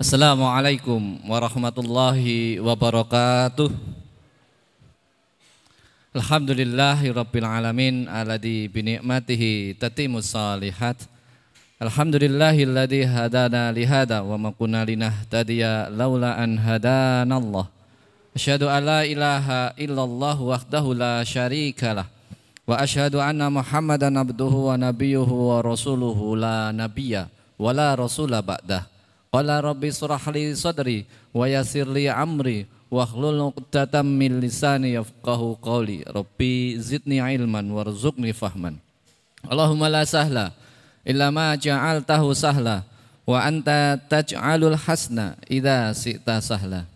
Assalamualaikum warahmatullahi wabarakatuh. Alhamdulillahi rabbil alamin alladhi bi ni'matihi tatimus salihat. Alhamdulillahilladzi hadana li hada wa ma kunna linahtadiya laula an hadana Allah. Asyhadu an la ilaha illallah wahdahu la syarikalah wa asyhadu anna Muhammadan abduhu wa nabiyyuhu wa rasuluhu la nabiyya wa la rasula ba'dah. Qala rabbi surah li sadri wa yassir li amri wa hlul 'uqdatam min lisani yafqahu qawli. Rabbi zidni ilman warzuqni fahman. Allahumma la sahla illa ma ja'altahu sahla wa anta taj'alul hasna idza si'ta sahla.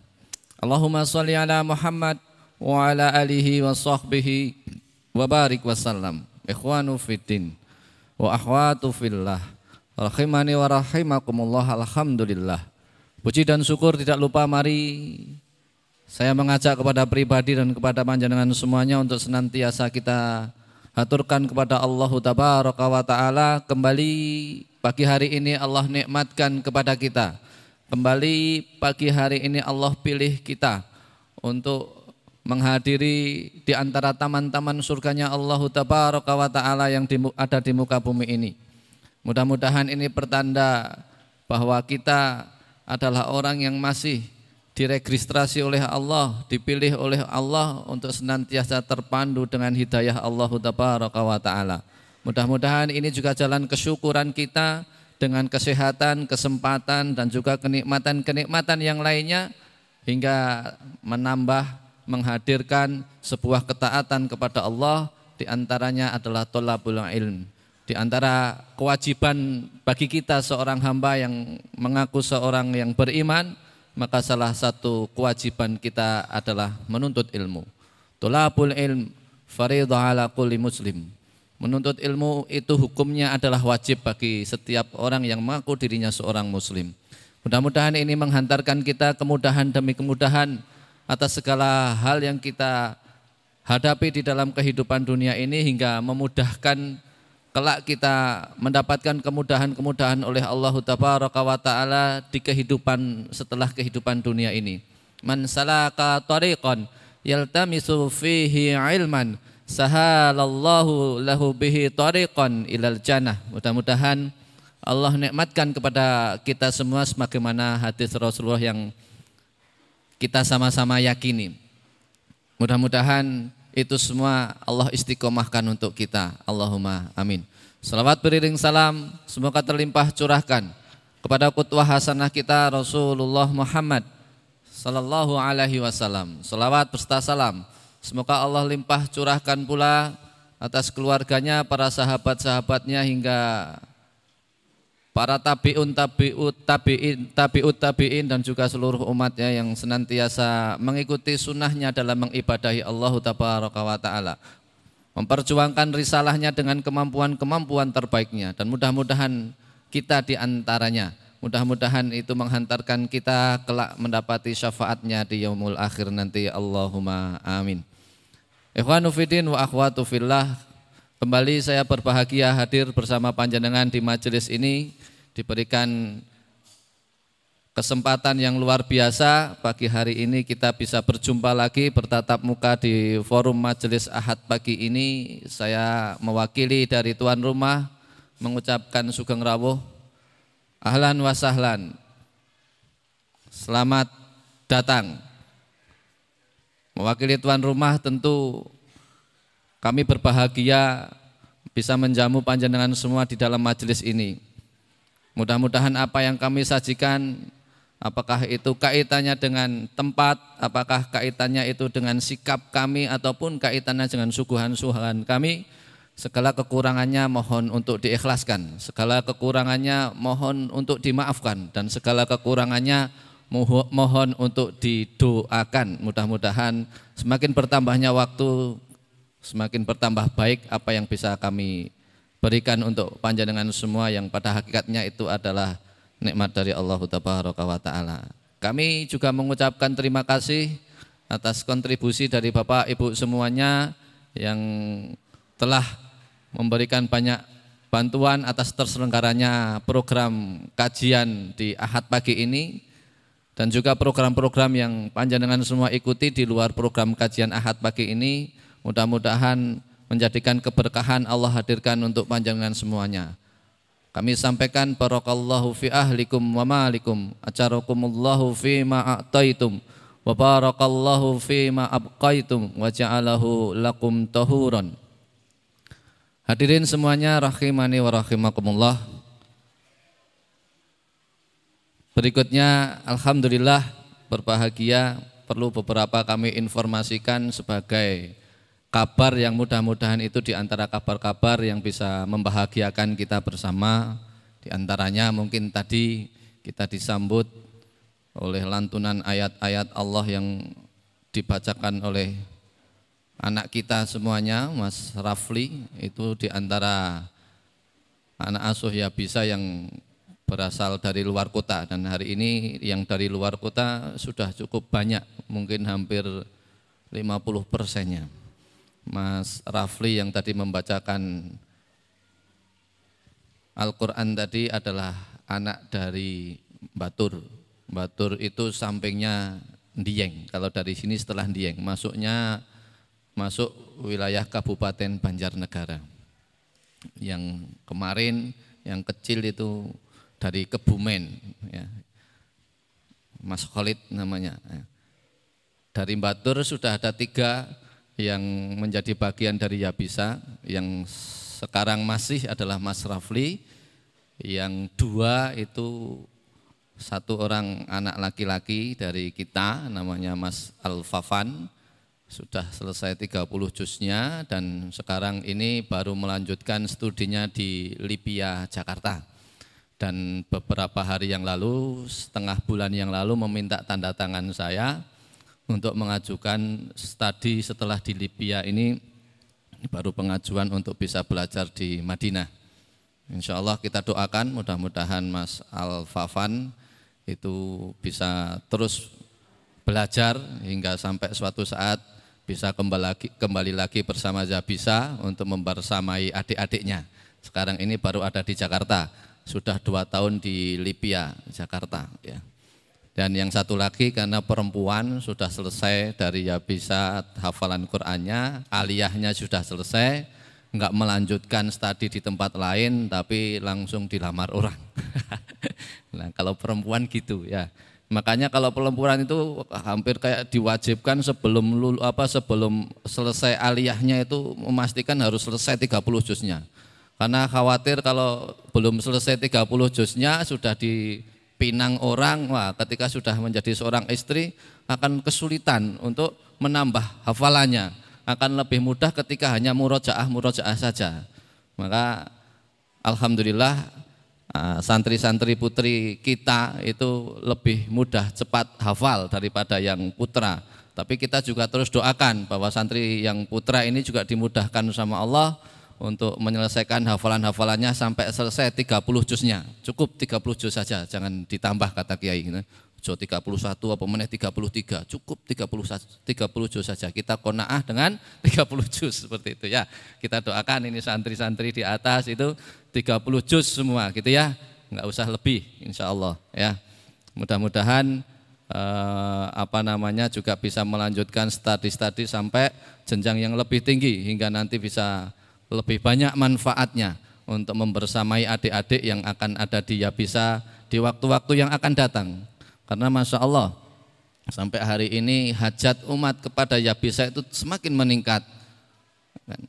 Allahumma shalli ala Muhammad wa ala alihi wa sahbihi wa barik wa sallam. Ikhwanu fiddin wa akhwatu fillah. Rahimani wa rahimakumullah alhamdulillah. Puji dan syukur tidak lupa mari saya mengajak kepada pribadi dan kepada panjenengan semuanya untuk senantiasa kita haturkan kepada Allah tabaraka wa taala kembali pagi hari ini Allah nikmatkan kepada kita. Kembali pagi hari ini Allah pilih kita untuk menghadiri di antara taman-taman surganya Allah tabaraka wa taala yang ada di muka bumi ini. Mudah-mudahan ini pertanda bahwa kita adalah orang yang masih diregistrasi oleh Allah, dipilih oleh Allah untuk senantiasa terpandu dengan hidayah Allah wa taala. Mudah-mudahan ini juga jalan kesyukuran kita dengan kesehatan, kesempatan dan juga kenikmatan-kenikmatan yang lainnya hingga menambah menghadirkan sebuah ketaatan kepada Allah di antaranya adalah tolabul ilm di antara kewajiban bagi kita seorang hamba yang mengaku seorang yang beriman, maka salah satu kewajiban kita adalah menuntut ilmu. Tulabul ilm faridah ala kulli muslim. Menuntut ilmu itu hukumnya adalah wajib bagi setiap orang yang mengaku dirinya seorang muslim. Mudah-mudahan ini menghantarkan kita kemudahan demi kemudahan atas segala hal yang kita hadapi di dalam kehidupan dunia ini hingga memudahkan kelak kita mendapatkan kemudahan-kemudahan oleh Allah wa taala di kehidupan setelah kehidupan dunia ini. Man salaka tariqan yaltamisu fihi ilman sahalallahu lahu bihi tariqan ilal jannah. Mudah-mudahan Allah nikmatkan kepada kita semua sebagaimana hadis Rasulullah yang kita sama-sama yakini. Mudah-mudahan itu semua Allah istiqomahkan untuk kita. Allahumma amin. Salawat beriring salam semoga terlimpah curahkan kepada kutwah hasanah kita Rasulullah Muhammad sallallahu alaihi wasallam. Salawat beserta salam semoga Allah limpah curahkan pula atas keluarganya, para sahabat-sahabatnya hingga para tabiun tabiut tabiin tabiut tabiin dan juga seluruh umatnya yang senantiasa mengikuti sunnahnya dalam mengibadahi Allah wa taala. Memperjuangkan risalahnya dengan kemampuan-kemampuan terbaiknya. Dan mudah-mudahan kita di antaranya mudah-mudahan itu menghantarkan kita kelak mendapati syafaatnya di yaumul akhir nanti. Allahumma amin. Ikhwanu fidin wa akhwatu fillah Kembali saya berbahagia hadir bersama panjenengan di majelis ini diberikan kesempatan yang luar biasa. Pagi hari ini kita bisa berjumpa lagi bertatap muka di forum majelis Ahad pagi ini. Saya mewakili dari tuan rumah mengucapkan sugeng rawuh. Ahlan wa sahlan. Selamat datang. Mewakili tuan rumah tentu kami berbahagia bisa menjamu panjenengan semua di dalam majelis ini. Mudah-mudahan apa yang kami sajikan apakah itu kaitannya dengan tempat, apakah kaitannya itu dengan sikap kami ataupun kaitannya dengan suguhan-suguhan kami, segala kekurangannya mohon untuk diikhlaskan, segala kekurangannya mohon untuk dimaafkan dan segala kekurangannya mohon untuk didoakan. Mudah-mudahan semakin bertambahnya waktu semakin bertambah baik apa yang bisa kami berikan untuk panjenengan semua yang pada hakikatnya itu adalah nikmat dari Allah taala. Kami juga mengucapkan terima kasih atas kontribusi dari Bapak Ibu semuanya yang telah memberikan banyak bantuan atas terselenggaranya program kajian di Ahad pagi ini dan juga program-program yang panjenengan semua ikuti di luar program kajian Ahad pagi ini mudah-mudahan menjadikan keberkahan Allah hadirkan untuk panjenengan semuanya. Kami sampaikan barakallahu fi ahlikum wa malikum acarakumullahu fi ma a'taitum wa barakallahu fi ma abqaitum wa ja'alahu lakum tahuran. Hadirin semuanya rahimani wa rahimakumullah. Berikutnya Alhamdulillah berbahagia perlu beberapa kami informasikan sebagai kabar yang mudah-mudahan itu di antara kabar-kabar yang bisa membahagiakan kita bersama. Di antaranya mungkin tadi kita disambut oleh lantunan ayat-ayat Allah yang dibacakan oleh anak kita semuanya, Mas Rafli, itu di antara anak asuh ya bisa yang berasal dari luar kota. Dan hari ini yang dari luar kota sudah cukup banyak mungkin hampir 50 persennya Mas Rafli yang tadi membacakan Al-Quran tadi adalah anak dari Batur Batur itu sampingnya Dieng kalau dari sini setelah Dieng masuknya masuk wilayah Kabupaten Banjarnegara yang kemarin yang kecil itu dari Kebumen ya. Mas Khalid namanya ya. dari Batur sudah ada tiga yang menjadi bagian dari Yabisa yang sekarang masih adalah Mas Rafli yang dua itu satu orang anak laki-laki dari kita namanya Mas Al-Fafan sudah selesai 30 jusnya dan sekarang ini baru melanjutkan studinya di Libya Jakarta. Dan beberapa hari yang lalu, setengah bulan yang lalu meminta tanda tangan saya untuk mengajukan studi setelah di Libya ini baru pengajuan untuk bisa belajar di Madinah. Insya Allah kita doakan mudah-mudahan Mas Al-Fafan itu bisa terus belajar hingga sampai suatu saat bisa kembali lagi, kembali lagi bersama Zabisa untuk membersamai adik-adiknya. Sekarang ini baru ada di Jakarta sudah dua tahun di Libya, Jakarta. Ya. Dan yang satu lagi karena perempuan sudah selesai dari ya bisa hafalan Qur'annya, aliyahnya sudah selesai, enggak melanjutkan studi di tempat lain tapi langsung dilamar orang. nah, kalau perempuan gitu ya. Makanya kalau perempuan itu hampir kayak diwajibkan sebelum lulu, apa sebelum selesai aliyahnya itu memastikan harus selesai 30 juznya. Karena khawatir kalau belum selesai 30 juznya sudah dipinang orang, wah ketika sudah menjadi seorang istri akan kesulitan untuk menambah hafalannya. Akan lebih mudah ketika hanya murojaah murojaah saja. Maka alhamdulillah ah, santri-santri putri kita itu lebih mudah cepat hafal daripada yang putra. Tapi kita juga terus doakan bahwa santri yang putra ini juga dimudahkan sama Allah untuk menyelesaikan hafalan-hafalannya sampai selesai 30 juznya. Cukup 30 juz saja, jangan ditambah kata Kiai. Gitu. Jo 31 apa meneh 33, cukup 30 30 juz saja. Kita konaah dengan 30 juz seperti itu ya. Kita doakan ini santri-santri di atas itu 30 juz semua gitu ya. Enggak usah lebih insya Allah ya. Mudah-mudahan eh, apa namanya juga bisa melanjutkan studi-studi sampai jenjang yang lebih tinggi hingga nanti bisa lebih banyak manfaatnya untuk membersamai adik-adik yang akan ada di Yabisa di waktu-waktu yang akan datang. Karena Masya Allah, sampai hari ini hajat umat kepada Yabisa itu semakin meningkat. Kan?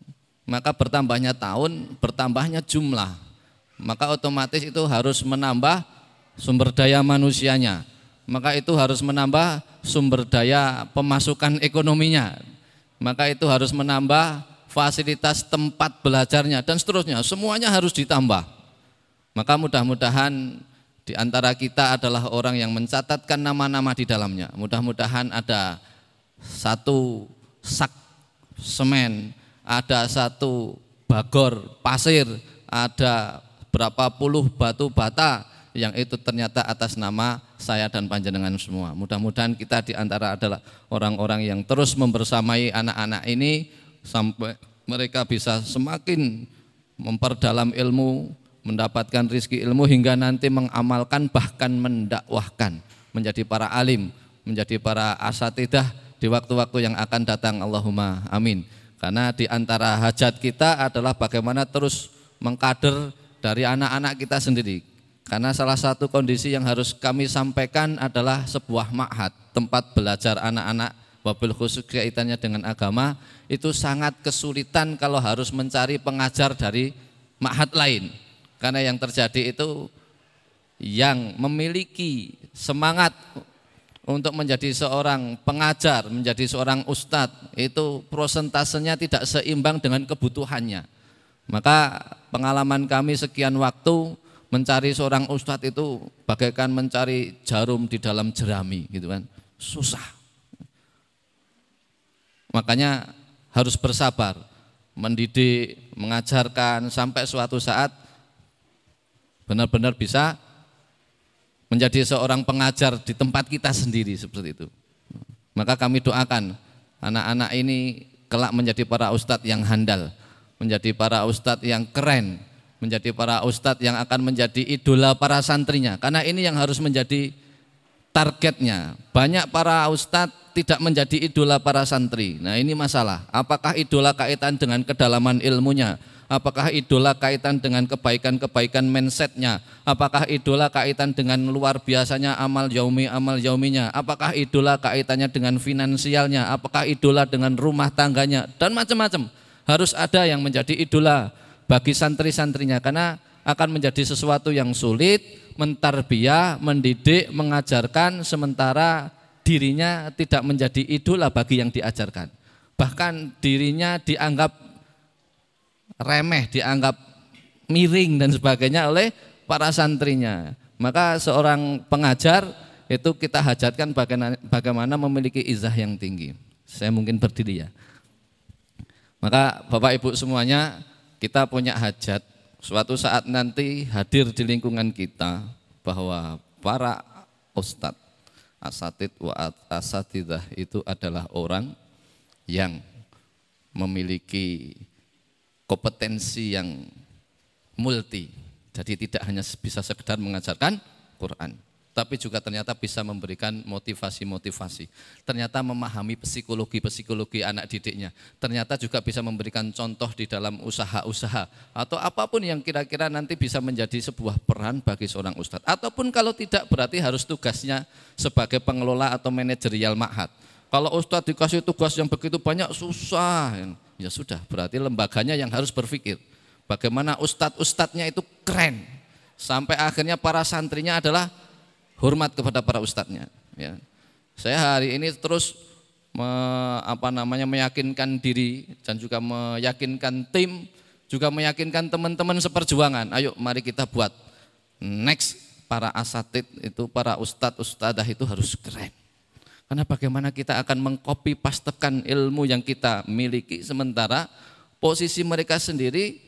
Maka bertambahnya tahun, bertambahnya jumlah. Maka otomatis itu harus menambah sumber daya manusianya. Maka itu harus menambah sumber daya pemasukan ekonominya. Maka itu harus menambah fasilitas tempat belajarnya dan seterusnya semuanya harus ditambah. Maka mudah-mudahan di antara kita adalah orang yang mencatatkan nama-nama di dalamnya. Mudah-mudahan ada satu sak semen, ada satu bagor pasir, ada berapa puluh batu bata yang itu ternyata atas nama saya dan panjenengan semua. Mudah-mudahan kita di antara adalah orang-orang yang terus membersamai anak-anak ini sampai mereka bisa semakin memperdalam ilmu, mendapatkan rizki ilmu hingga nanti mengamalkan bahkan mendakwahkan. menjadi para alim, menjadi para asatidah di waktu-waktu yang akan datang. Allahumma amin. Karena di antara hajat kita adalah bagaimana terus mengkader dari anak-anak kita sendiri. Karena salah satu kondisi yang harus kami sampaikan adalah sebuah ma'had, tempat belajar anak-anak wabil khusus kaitannya dengan agama itu sangat kesulitan kalau harus mencari pengajar dari ma'had lain. Karena yang terjadi itu yang memiliki semangat untuk menjadi seorang pengajar, menjadi seorang ustadz, itu prosentasenya tidak seimbang dengan kebutuhannya. Maka pengalaman kami sekian waktu mencari seorang ustadz itu bagaikan mencari jarum di dalam jerami gitu kan. Susah. Makanya harus bersabar, mendidik, mengajarkan sampai suatu saat benar-benar bisa menjadi seorang pengajar di tempat kita sendiri seperti itu. Maka kami doakan anak-anak ini kelak menjadi para ustadz yang handal, menjadi para ustadz yang keren, menjadi para ustadz yang akan menjadi idola para santrinya. Karena ini yang harus menjadi targetnya. Banyak para ustadz tidak menjadi idola para santri. Nah ini masalah. Apakah idola kaitan dengan kedalaman ilmunya? Apakah idola kaitan dengan kebaikan-kebaikan mindsetnya? Apakah idola kaitan dengan luar biasanya amal yaumi amal yauminya? Apakah idola kaitannya dengan finansialnya? Apakah idola dengan rumah tangganya? Dan macam-macam. Harus ada yang menjadi idola bagi santri-santrinya karena akan menjadi sesuatu yang sulit mentarbiah, mendidik, mengajarkan sementara dirinya tidak menjadi idola bagi yang diajarkan. Bahkan dirinya dianggap remeh, dianggap miring dan sebagainya oleh para santrinya. Maka seorang pengajar itu kita hajatkan bagaimana memiliki izah yang tinggi. Saya mungkin berdiri ya. Maka Bapak Ibu semuanya kita punya hajat suatu saat nanti hadir di lingkungan kita bahwa para ustadz asatid wa asatidah itu adalah orang yang memiliki kompetensi yang multi. Jadi tidak hanya bisa sekedar mengajarkan Quran, tapi juga ternyata bisa memberikan motivasi-motivasi. Ternyata memahami psikologi-psikologi anak didiknya. Ternyata juga bisa memberikan contoh di dalam usaha-usaha atau apa pun yang kira-kira nanti bisa menjadi sebuah peran bagi seorang ustadz. Ataupun kalau tidak berarti harus tugasnya sebagai pengelola atau manajerial ma'had. Kalau ustadz dikasih tugas yang begitu banyak susah Ya sudah, berarti lembaganya yang harus berpikir. Bagaimana ustadz-ustadznya itu keren. Sampai akhirnya para santrinya adalah hormat kepada para ustadznya. Ya. Saya hari ini terus me, apa namanya meyakinkan diri dan juga meyakinkan tim, juga meyakinkan teman-teman seperjuangan. Ayo mari kita buat next para asatid itu para ustadz ustadzah itu harus keren karena bagaimana kita akan mengkopi pastekan ilmu yang kita miliki sementara posisi mereka sendiri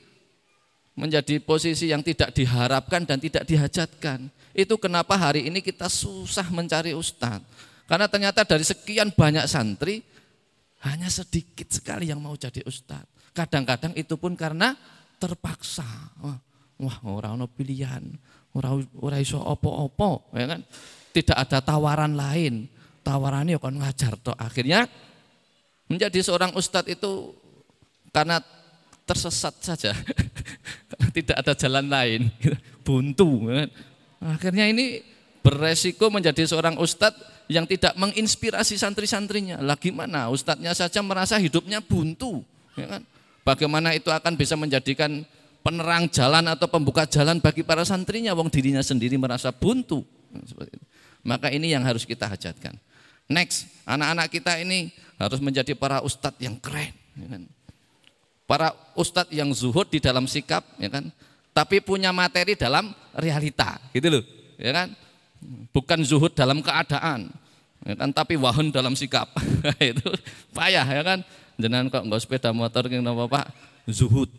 menjadi posisi yang tidak diharapkan dan tidak dihajatkan. Itu kenapa hari ini kita susah mencari ustadz. Karena ternyata dari sekian banyak santri hanya sedikit sekali yang mau jadi ustadz. Kadang-kadang itu pun karena terpaksa. Wah, wah orang pilihan, orang orang iso opo-opo, ya kan? Tidak ada tawaran lain tawarannya kan ngajar toh akhirnya menjadi seorang ustadz itu karena tersesat saja. Tidak ada jalan lain. Buntu akhirnya ini beresiko menjadi seorang ustadz yang tidak menginspirasi santri-santrinya. Lagi mana ustadznya saja merasa hidupnya buntu ya kan? bagaimana itu akan bisa menjadikan penerang jalan atau pembuka jalan bagi para santrinya? Wong dirinya sendiri merasa buntu. Maka ini yang harus kita hajatkan. Next, anak-anak kita ini harus menjadi para ustadz yang keren. Ya kan? Para ustadz yang zuhud di dalam sikap, ya kan? tapi punya materi dalam realita, gitu loh. Ya kan? Bukan zuhud dalam keadaan, ya kan? tapi wahun dalam sikap. itu payah ya kan. Jangan kok nggak sepeda motor yang Pak zuhud.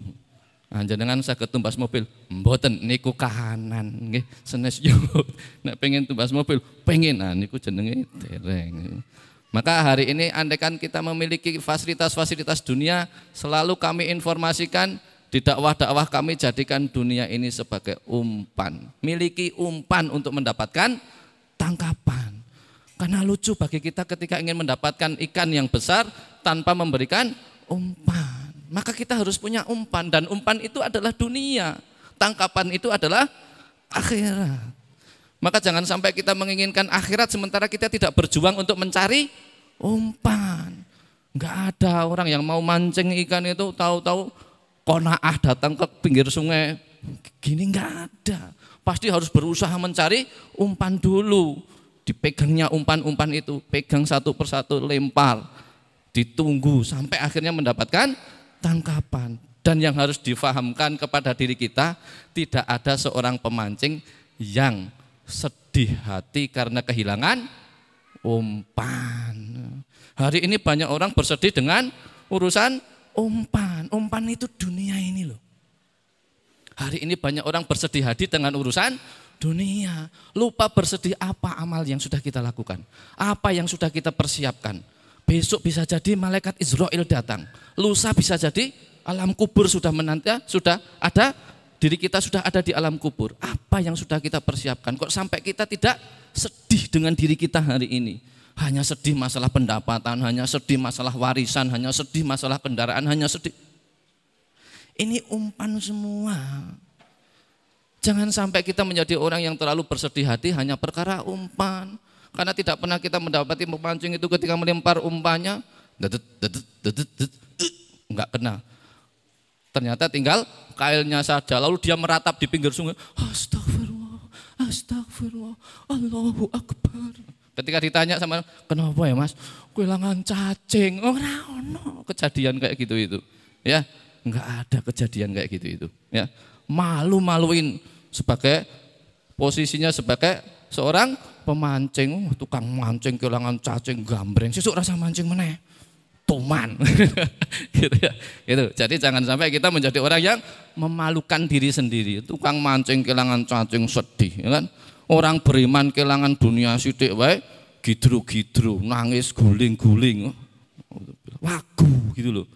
Nah, jenengan saya ketumbas mobil, mboten niku kahanan nggih, senes yo. Nek pengen tumbas mobil, pengen nah niku jenenge dereng. Maka hari ini andaikan kita memiliki fasilitas-fasilitas dunia, selalu kami informasikan di dakwah-dakwah kami jadikan dunia ini sebagai umpan. Miliki umpan untuk mendapatkan tangkapan. Karena lucu bagi kita ketika ingin mendapatkan ikan yang besar tanpa memberikan umpan. Maka kita harus punya umpan dan umpan itu adalah dunia. Tangkapan itu adalah akhirat. Maka jangan sampai kita menginginkan akhirat sementara kita tidak berjuang untuk mencari umpan. Enggak ada orang yang mau mancing ikan itu tahu-tahu konaah datang ke pinggir sungai. Gini enggak ada. Pasti harus berusaha mencari umpan dulu. Dipegangnya umpan-umpan itu, pegang satu persatu, lempar. Ditunggu sampai akhirnya mendapatkan tangkapan. Dan yang harus difahamkan kepada diri kita, tidak ada seorang pemancing yang sedih hati karena kehilangan umpan. Hari ini banyak orang bersedih dengan urusan umpan. Umpan itu dunia ini loh. Hari ini banyak orang bersedih hati dengan urusan dunia. Lupa bersedih apa amal yang sudah kita lakukan. Apa yang sudah kita persiapkan. Besok bisa jadi malaikat Israel datang. Lusa bisa jadi alam kubur sudah menanti, sudah ada diri kita sudah ada di alam kubur. Apa yang sudah kita persiapkan? Kok sampai kita tidak sedih dengan diri kita hari ini? Hanya sedih masalah pendapatan, hanya sedih masalah warisan, hanya sedih masalah kendaraan, hanya sedih. Ini umpan semua. Jangan sampai kita menjadi orang yang terlalu bersedih hati hanya perkara umpan. Karena tidak pernah kita mendapati memancing itu ketika melempar umpannya, enggak kena. Ternyata tinggal kailnya saja. Lalu dia meratap di pinggir sungai. Astagfirullah, astagfirullah, Allahu Akbar. Ketika ditanya sama, kenapa ya mas? Kehilangan cacing. Oh, no. Kejadian kayak gitu itu. Ya, enggak ada kejadian kayak gitu itu. Ya, malu-maluin sebagai posisinya sebagai seorang pemancing, tukang mancing kehilangan cacing gambreng. Sesuk rasa mancing meneh tuman. gitu ya. Gitu. Jadi jangan sampai kita menjadi orang yang memalukan diri sendiri. Tukang mancing kehilangan cacing sedih, ya kan? Orang beriman kehilangan dunia sidik wae gidru-gidru, nangis guling-guling. Wagu gitu loh.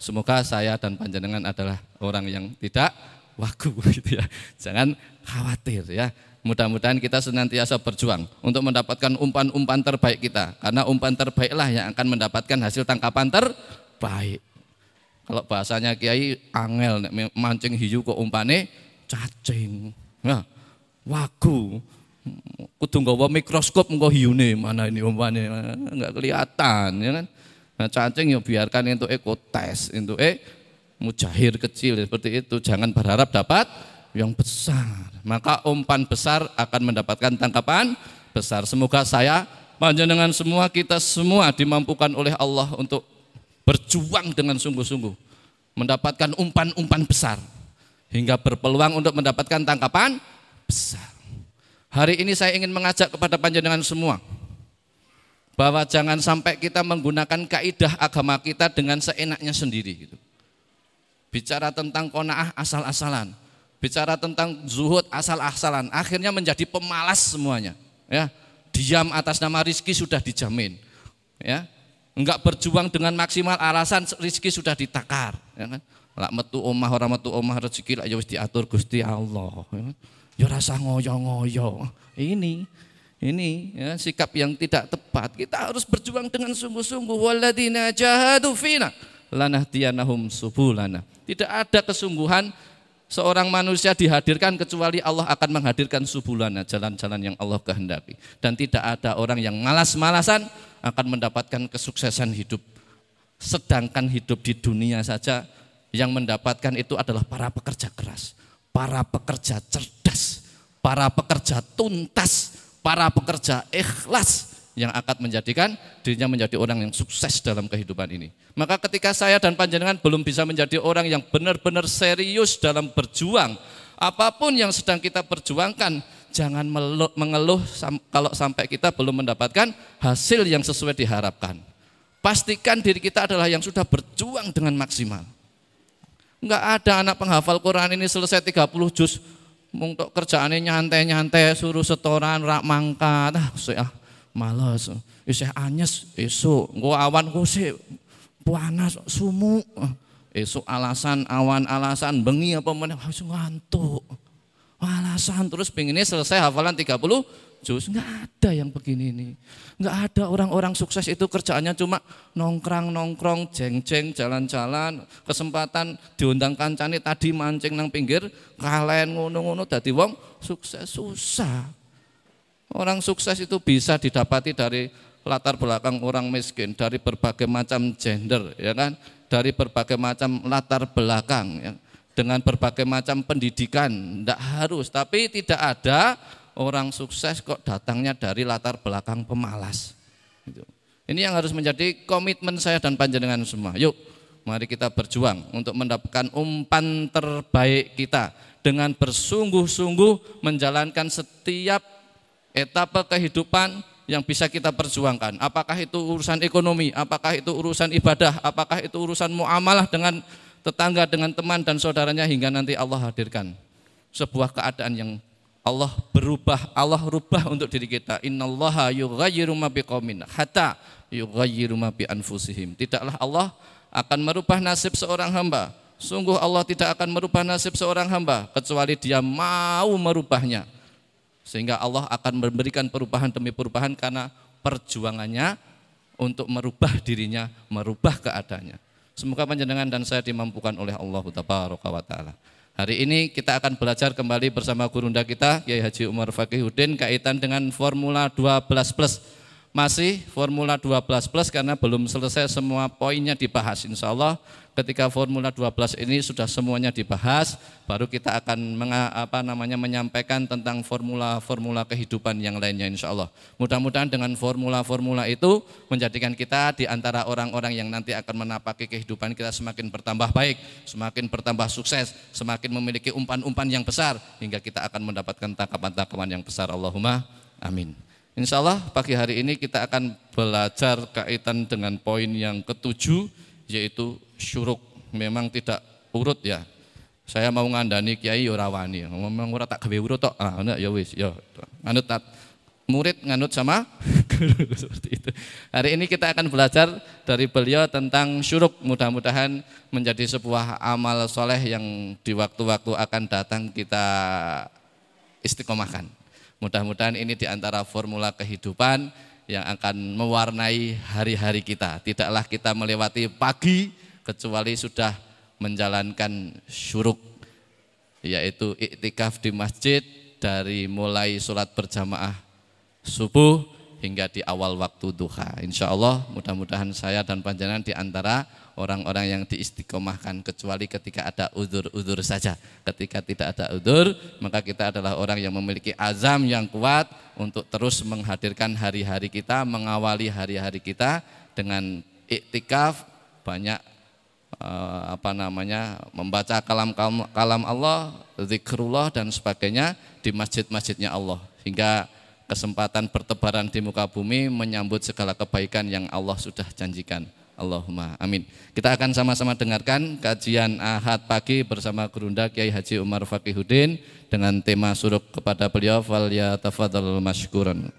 Semoga saya dan panjenengan adalah orang yang tidak wagu gitu ya. Jangan khawatir ya. Mudah-mudahan kita senantiasa berjuang untuk mendapatkan umpan-umpan terbaik kita. Karena umpan terbaiklah yang akan mendapatkan hasil tangkapan terbaik. Kalau bahasanya Kiai angel mancing hiu kok umpane cacing. Nah, wagu. Kudu nggawa mikroskop engko hiune mana ini umpane enggak kelihatan ya kan. Nah, cacing ya biarkan untuk ekotes, untuk eh mujahir kecil seperti itu. Jangan berharap dapat yang besar. Maka umpan besar akan mendapatkan tangkapan besar. Semoga saya, panjenengan semua, kita semua dimampukan oleh Allah untuk berjuang dengan sungguh-sungguh. Mendapatkan umpan-umpan besar. Hingga berpeluang untuk mendapatkan tangkapan besar. Hari ini saya ingin mengajak kepada panjenengan semua. Bahwa jangan sampai kita menggunakan kaidah agama kita dengan seenaknya sendiri. Gitu. Bicara tentang kona'ah asal-asalan bicara tentang zuhud asal-asalan, akhirnya menjadi pemalas semuanya. Ya, diam atas nama rizki sudah dijamin. Ya, enggak berjuang dengan maksimal alasan rizki sudah ditakar. Ya kan? Lak metu omah orang metu omah rezeki lak ya wis diatur Gusti Allah. Ya, kan? ya rasa ngoyo-ngoyo. Ini ini ya, sikap yang tidak tepat. Kita harus berjuang dengan sungguh-sungguh. Waladina jahadu fina lanahdiyanahum subulana. Tidak ada kesungguhan seorang manusia dihadirkan kecuali Allah akan menghadirkan subulana jalan-jalan yang Allah kehendaki. Dan tidak ada orang yang malas-malasan akan mendapatkan kesuksesan hidup. Sedangkan hidup di dunia saja yang mendapatkan itu adalah para pekerja keras para pekerja cerdas para pekerja tuntas para pekerja ikhlas yang akan menjadikan dirinya menjadi orang yang sukses dalam kehidupan ini. Maka ketika saya dan panjenengan belum bisa menjadi orang yang benar-benar serius dalam berjuang, apa pun yang sedang kita perjuangkan, jangan mengeluh kalau sampai kita belum mendapatkan hasil yang sesuai diharapkan. Pastikan diri kita adalah yang sudah berjuang dengan maksimal. Enggak ada anak penghafal Quran ini selesai 30 juz untuk kerjaannya nyantai-nyantai suruh setoran rak mangkat ah, ah males isih anyes esuk engko awan ku sih panas sumuk esuk alasan awan alasan bengi apa meneh harus ngantuk alasan terus pengennya selesai hafalan 30 jus. Nggak ada yang begini ini. Nggak ada orang-orang sukses itu kerjaannya cuma nongkrong-nongkrong, jeng-jeng, jalan-jalan, kesempatan diundang kancane tadi mancing nang pinggir, kalian ngono-ngono dadi wong sukses susah. Orang sukses itu bisa didapati dari latar belakang orang miskin, dari berbagai macam gender, ya kan, dari berbagai macam latar belakang, ya dengan berbagai macam pendidikan, tidak harus, tapi tidak ada orang sukses kok datangnya dari latar belakang pemalas. Gitu. Ini yang harus menjadi komitmen saya dan panjenengan semua. Yuk, mari kita berjuang untuk mendapatkan umpan terbaik kita dengan bersungguh-sungguh menjalankan setiap etapa kehidupan yang bisa kita perjuangkan. Apakah itu urusan ekonomi, apakah itu urusan ibadah, apakah itu urusan muamalah dengan tetangga, dengan teman dan saudaranya hingga nanti Allah hadirkan sebuah keadaan yang Allah berubah, Allah rubah untuk diri kita. Innallaha yughayyiru ma biqaumin hatta yughayyiru ma bi anfusihim. Tidaklah Allah akan merubah nasib seorang hamba. Sungguh Allah tidak akan merubah nasib seorang hamba kecuali dia mau merubahnya. Sehingga Allah akan memberikan perubahan demi perubahan karena perjuangannya untuk merubah dirinya, merubah keadaannya. Semoga panjenengan dan saya dimampukan oleh Allah Taala. Hari ini kita akan belajar kembali bersama gurunda kita Kiai Haji Umar Fakihuddin kaitan dengan Formula 12 Plus. Masih Formula 12 Plus karena belum selesai semua poinnya dibahas. Insya Allah ketika Formula 12 ini sudah semuanya dibahas, baru kita akan menga, apa namanya menyampaikan tentang formula-formula kehidupan yang lainnya insya Allah. Mudah-mudahan dengan formula-formula itu menjadikan kita di antara orang-orang yang nanti akan menapaki kehidupan kita semakin bertambah baik, semakin bertambah sukses, semakin memiliki umpan-umpan yang besar hingga kita akan mendapatkan tangkapan-tangkapan yang besar. Allahumma amin. Insya Allah pagi hari ini kita akan belajar kaitan dengan poin yang ketujuh yaitu syuruk. Memang tidak urut ya. Saya mau ngandani kiai ora wani. Memang ora tak gawe urut tok. Ah ya wis ya nganut murid nganut sama seperti itu. Hari ini kita akan belajar dari beliau tentang syuruk. Mudah-mudahan menjadi sebuah amal soleh yang di waktu-waktu akan datang kita istiqomahkan mudah-mudahan ini di antara formula kehidupan yang akan mewarnai hari-hari kita. Tidaklah kita melewati pagi kecuali sudah menjalankan syuruk yaitu iktikaf di masjid dari mulai sholat berjamaah subuh hingga di awal waktu duha. Insya Allah mudah-mudahan saya dan panjangan di antara orang-orang yang diistiqomahkan kecuali ketika ada udur-udur saja. Ketika tidak ada udur, maka kita adalah orang yang memiliki azam yang kuat untuk terus menghadirkan hari-hari kita, mengawali hari-hari kita dengan iktikaf banyak eh, apa namanya membaca kalam kalam Allah, zikrullah dan sebagainya di masjid-masjidnya Allah hingga kesempatan bertebaran di muka bumi menyambut segala kebaikan yang Allah sudah janjikan. Allahumma amin. Kita akan sama-sama dengarkan kajian Ahad pagi bersama Gurunda Kiai Haji Umar Fakihudin dengan tema suruk kepada beliau fal ya tafadhal masykuran.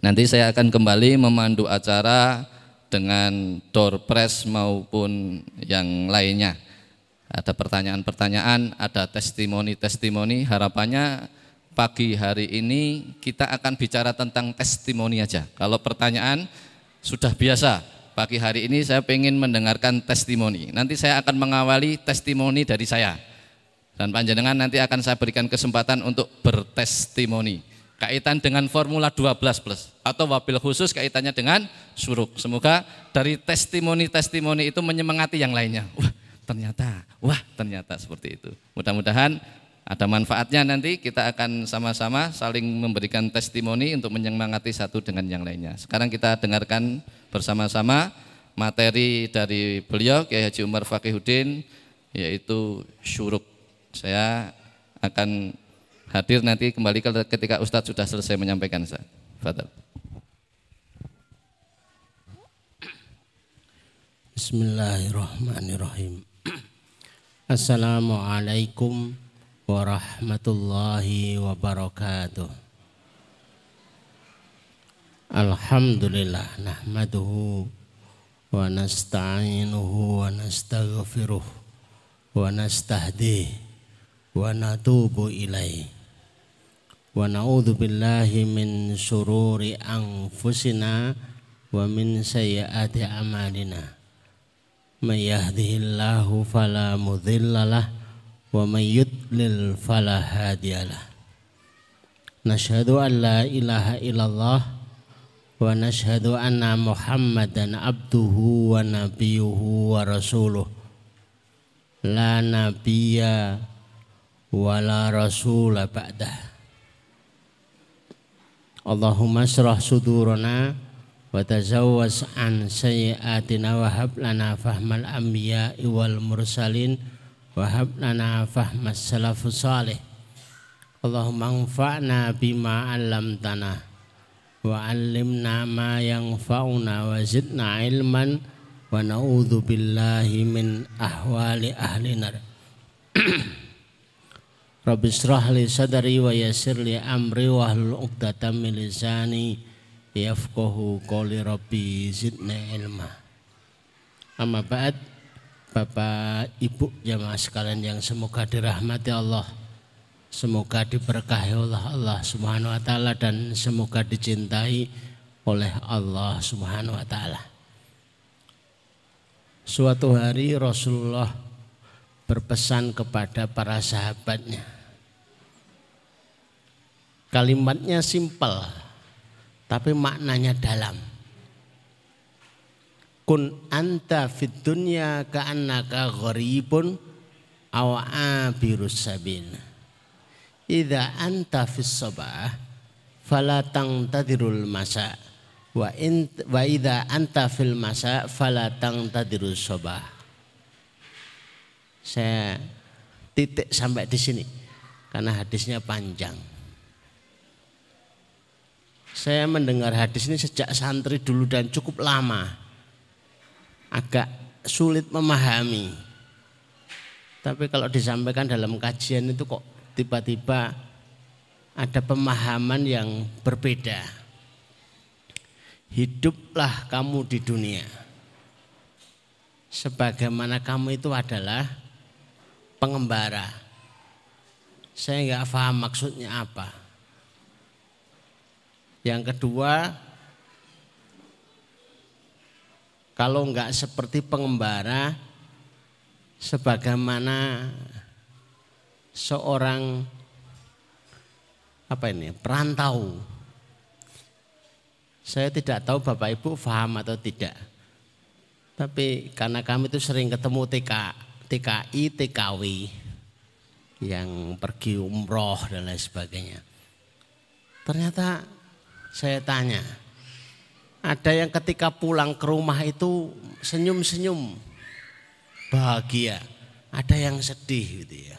Nanti saya akan kembali memandu acara dengan door press maupun yang lainnya. Ada pertanyaan-pertanyaan, ada testimoni-testimoni. Harapannya pagi hari ini kita akan bicara tentang testimoni aja. Kalau pertanyaan sudah biasa. Pagi hari ini saya ingin mendengarkan testimoni. Nanti saya akan mengawali testimoni dari saya. Dan panjenengan nanti akan saya berikan kesempatan untuk bertestimoni. Kaitan dengan Formula 12 plus atau wabil khusus kaitannya dengan suruk. Semoga dari testimoni-testimoni itu menyemangati yang lainnya. Wah, ternyata, wah, ternyata seperti itu. Mudah-mudahan ada manfaatnya nanti kita akan sama-sama saling memberikan testimoni untuk menyemangati satu dengan yang lainnya. Sekarang kita dengarkan bersama-sama materi dari beliau Kiai Haji Umar Fakihudin yaitu syuruk. Saya akan hadir nanti kembali ketika Ustadz sudah selesai menyampaikan. Fadal. Bismillahirrahmanirrahim. Assalamualaikum warahmatullahi wabarakatuh. Alhamdulillah nahmaduhu wa nasta'inuhu wa nastaghfiruh wa nastahdih wa natubu ilaih wa na'udzu billahi min sururi anfusina wa min sayyiati a'malina may yahdihillahu fala mudhillalah ومن يضلل فلا هادي له. نشهد أن لا إله إلا الله ونشهد أن محمدا عبده ونبيه ورسوله. لا نبي ولا رسول بعده. اللهم اشرح صدورنا وتزوج عن سيئاتنا وهب لنا فهم الأنبياء والمرسلين. Wahab lana fahmas salafus salih. Allahumma anfa'na bima alamtana Wa alimna ma yang fa'una wa zidna ilman Wa na'udhu billahi min ahwali ahli nar. Rabbi israh li sadari wa yasir li amri wa hlul uqdatam min lisani Yafqahu rabbi zidna ilma. Amma ba'd. Bapak Ibu jamaah sekalian yang semoga dirahmati Allah. Semoga diberkahi oleh Allah Subhanahu wa taala dan semoga dicintai oleh Allah Subhanahu wa taala. Suatu hari Rasulullah berpesan kepada para sahabatnya. Kalimatnya simpel tapi maknanya dalam. Kun anta fid dunya ka'annaka gharibun aw abirus sabil. Idza anta fis sabah fala tangtadirul masa wa in wa idza anta fil masa fala tangtadirus sabah. Saya titik sampai di sini karena hadisnya panjang. Saya mendengar hadis ini sejak santri dulu dan cukup lama. Agak sulit memahami. Tapi kalau disampaikan dalam kajian itu kok tiba-tiba ada pemahaman yang berbeda. Hiduplah kamu di dunia. Sebagaimana kamu itu adalah pengembara. Saya nggak paham maksudnya apa. Yang kedua, kalau enggak seperti pengembara, sebagaimana seorang apa ini perantau. Saya tidak tahu Bapak Ibu paham atau tidak. Tapi karena kami itu sering ketemu TK, TKI, TKW yang pergi umroh dan lain sebagainya. Ternyata saya tanya, ada yang ketika pulang ke rumah itu senyum-senyum, bahagia. Ada yang sedih gitu ya.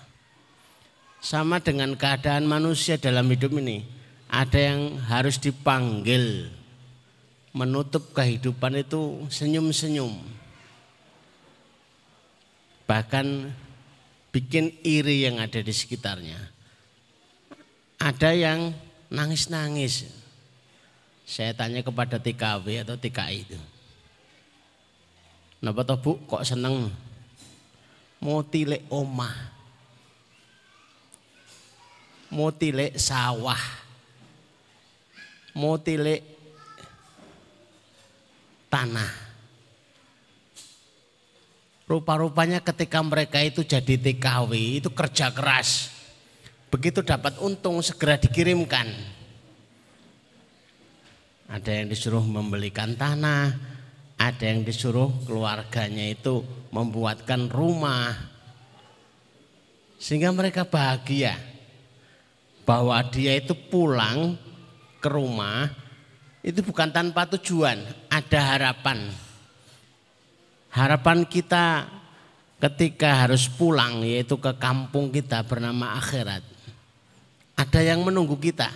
Sama dengan keadaan manusia dalam hidup ini. Ada yang harus dipanggil menutup kehidupan itu senyum-senyum. Bahkan bikin iri yang ada di sekitarnya. Ada yang nangis-nangis. Saya tanya kepada TKW atau TKI itu. Kenapa toh bu kok seneng mau tilek omah, mau tilek sawah, mau tilek tanah. Rupa-rupanya ketika mereka itu jadi TKW itu kerja keras. Begitu dapat untung segera dikirimkan ada yang disuruh membelikan tanah, ada yang disuruh keluarganya itu membuatkan rumah. Sehingga mereka bahagia bahwa dia itu pulang ke rumah itu bukan tanpa tujuan, ada harapan. Harapan kita ketika harus pulang yaitu ke kampung kita bernama akhirat. Ada yang menunggu kita.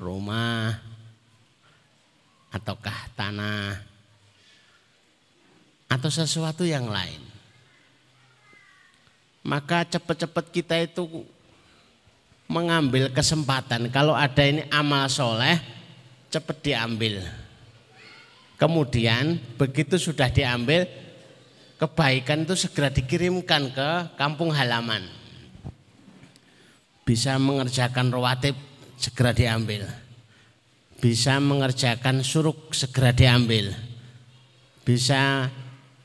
Rumah, ataukah tanah atau sesuatu yang lain. Maka cepat-cepat kita itu mengambil kesempatan. Kalau ada ini amal soleh, cepat diambil. Kemudian begitu sudah diambil, kebaikan itu segera dikirimkan ke kampung halaman. bisa mengerjakan rawatib segera diambil. Bisa mengerjakan suruk segera diambil. Bisa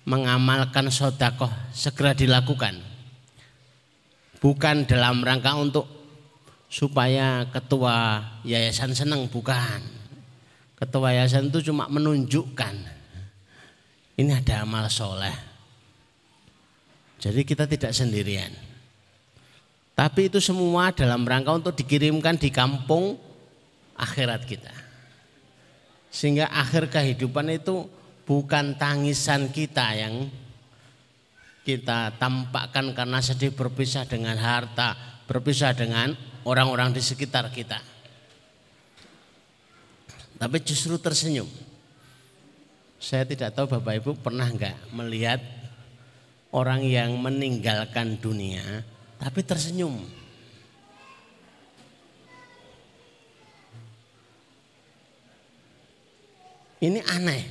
mengamalkan sodakoh segera dilakukan. Bukan dalam rangka untuk supaya ketua yayasan senang, bukan. Ketua yayasan itu cuma menunjukkan ini ada amal soleh. Jadi kita tidak sendirian. Tapi itu semua dalam rangka untuk dikirimkan di kampung akhirat kita. Sehingga akhir kehidupan itu bukan tangisan kita yang kita tampakkan karena sedih berpisah dengan harta, berpisah dengan orang-orang di sekitar kita. Tapi justru tersenyum. Saya tidak tahu Bapak Ibu pernah enggak melihat orang yang meninggalkan dunia tapi tersenyum. Ini aneh.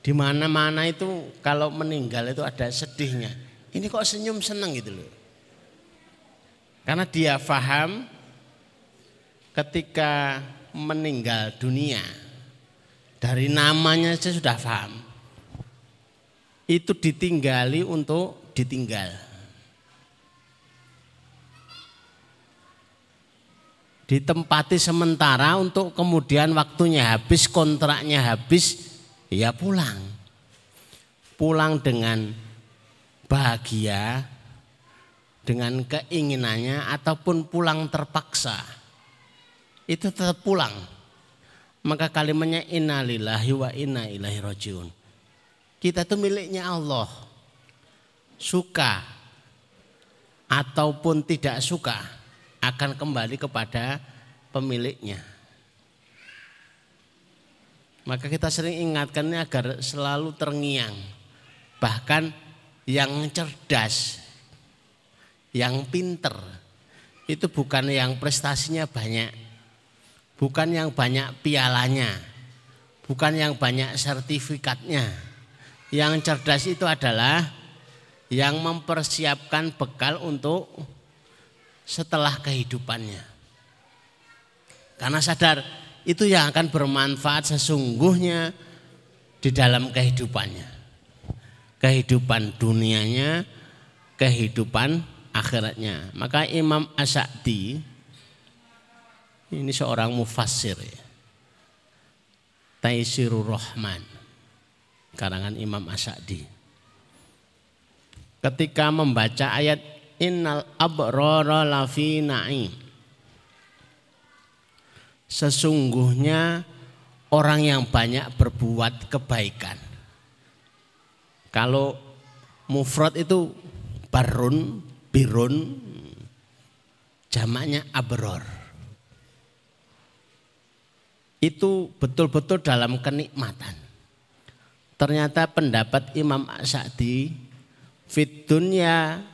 Di mana-mana itu kalau meninggal itu ada sedihnya. Ini kok senyum senang gitu loh. Karena dia faham ketika meninggal dunia dari namanya saya sudah paham. Itu ditinggali untuk ditinggal. Ditempati sementara untuk kemudian waktunya habis, kontraknya habis, ya pulang. Pulang dengan bahagia, dengan keinginannya ataupun pulang terpaksa. Itu tetap pulang. Maka kalimatnya innalillahi wa inna ilaihi rajiun. Kita itu miliknya Allah. Suka ataupun tidak suka akan kembali kepada pemiliknya. Maka kita sering ingatkannya agar selalu terngiang. Bahkan yang cerdas, yang pinter, itu bukan yang prestasinya banyak. Bukan yang banyak pialanya. Bukan yang banyak sertifikatnya. Yang cerdas itu adalah yang mempersiapkan bekal untuk setelah kehidupannya. Karena sadar itu yang akan bermanfaat sesungguhnya di dalam kehidupannya. Kehidupan dunianya, kehidupan akhiratnya. Maka Imam Asy'adi ini seorang mufassir ya. Taisirur Rahman. Karangan Imam Asy'adi. Ketika membaca ayat innal abrara lafi na'im. Sesungguhnya orang yang banyak berbuat kebaikan. Kalau mufrad itu barun, birun, jamaknya abror. Itu betul-betul dalam kenikmatan. Ternyata pendapat Imam Sa'di fit dunya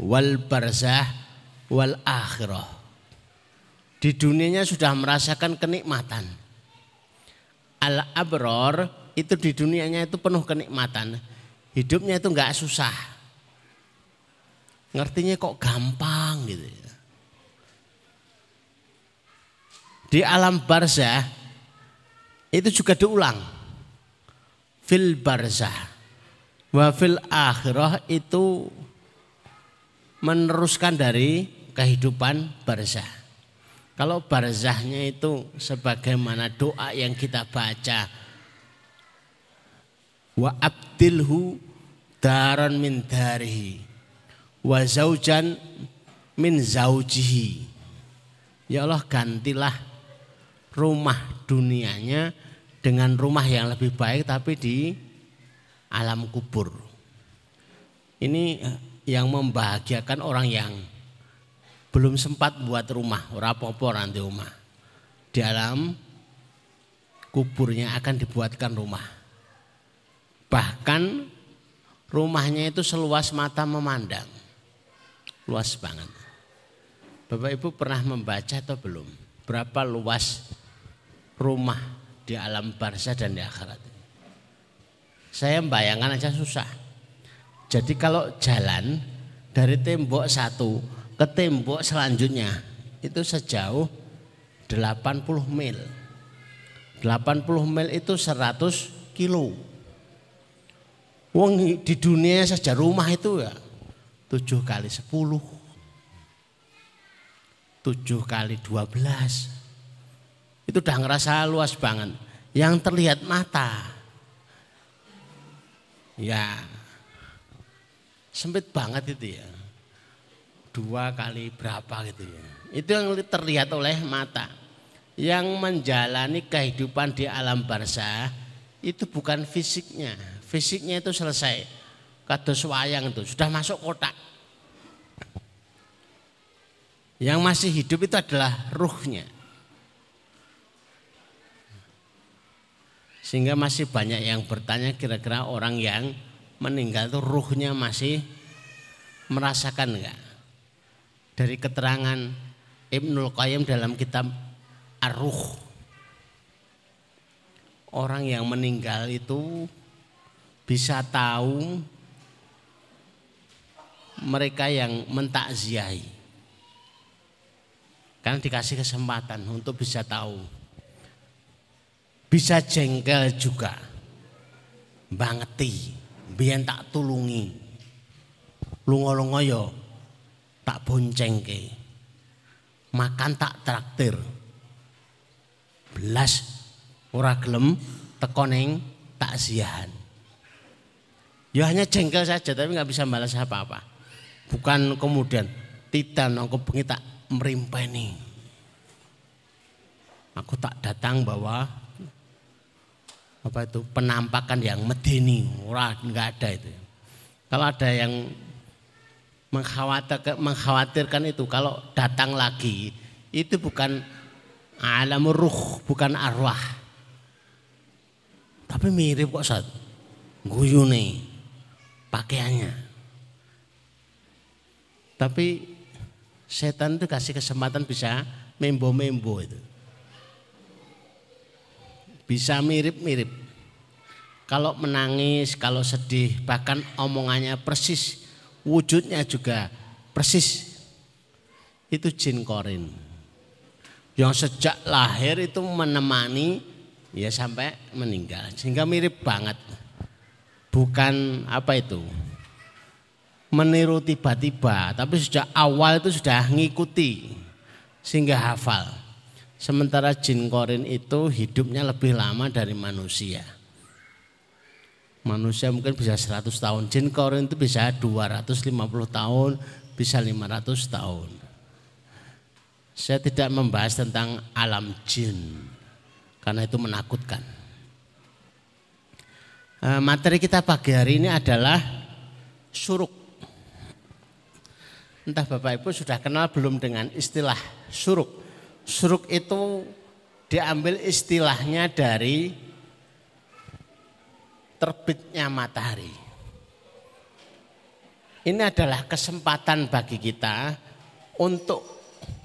wal barzah wal akhirah. Di dunianya sudah merasakan kenikmatan. Al abror itu di dunianya itu penuh kenikmatan. Hidupnya itu enggak susah. Ngertinya kok gampang gitu. Ya. Di alam barzah itu juga diulang. Fil barzah. Wa fil akhirah itu meneruskan dari kehidupan barzah. Kalau barzahnya itu sebagaimana doa yang kita baca. Wa abdilhu daran min darihi. Wa zaujan min zaujihi. Ya Allah gantilah rumah dunianya dengan rumah yang lebih baik tapi di alam kubur. Ini yang membahagiakan orang yang belum sempat buat rumah, rapopo nanti rumah. Di alam kuburnya akan dibuatkan rumah. Bahkan rumahnya itu seluas mata memandang. Luas banget. Bapak Ibu pernah membaca atau belum? Berapa luas rumah di alam barzah dan di akhirat? Saya membayangkan aja susah. Jadi kalau jalan dari tembok satu ke tembok selanjutnya itu sejauh 80 mil. 80 mil itu 100 kilo. Wong di dunia saja rumah itu ya 7 kali 10. 7 kali 12. Itu udah ngerasa luas banget. Yang terlihat mata. Ya sempit banget itu ya. Dua kali berapa gitu ya. Itu yang terlihat oleh mata yang menjalani kehidupan di alam barzah itu bukan fisiknya. Fisiknya itu selesai. Kados wayang itu sudah masuk kotak. Yang masih hidup itu adalah ruhnya. Sehingga masih banyak yang bertanya kira-kira orang yang meninggal itu ruhnya masih merasakan enggak? Dari keterangan Ibnul Qayyim dalam kitab Aruh. Orang yang meninggal itu bisa tahu mereka yang mentakziahi. Karena dikasih kesempatan untuk bisa tahu. Bisa jengkel juga. Bangeti, biar tak tulungi. Lungo-lungo yo tak boncengke. Makan tak traktir belas ora gelem teko ning takziahan. Ya hanya jengkel saja tapi nggak bisa balas apa-apa. Bukan kemudian titan aku bengi tak merimpeni. Aku tak datang bawa apa itu penampakan yang medeni, ora nggak ada itu. Kalau ada yang mengkhawatirkan, mengkhawatirkan itu kalau datang lagi itu bukan alam ruh bukan arwah. Tapi mirip kok saat guyune pakaiannya. Tapi setan itu kasih kesempatan bisa membo-membo itu. Bisa mirip-mirip. Kalau menangis, kalau sedih, bahkan omongannya persis, wujudnya juga persis. Itu jin korin yang sejak lahir itu menemani ya sampai meninggal sehingga mirip banget bukan apa itu meniru tiba-tiba tapi sejak awal itu sudah ngikuti sehingga hafal sementara jin korin itu hidupnya lebih lama dari manusia manusia mungkin bisa 100 tahun jin korin itu bisa 250 tahun bisa 500 tahun saya tidak membahas tentang alam jin karena itu menakutkan. Eh, materi kita pagi hari ini adalah suruk. Entah Bapak Ibu sudah kenal belum dengan istilah suruk. Suruk itu diambil istilahnya dari terbitnya matahari. Ini adalah kesempatan bagi kita untuk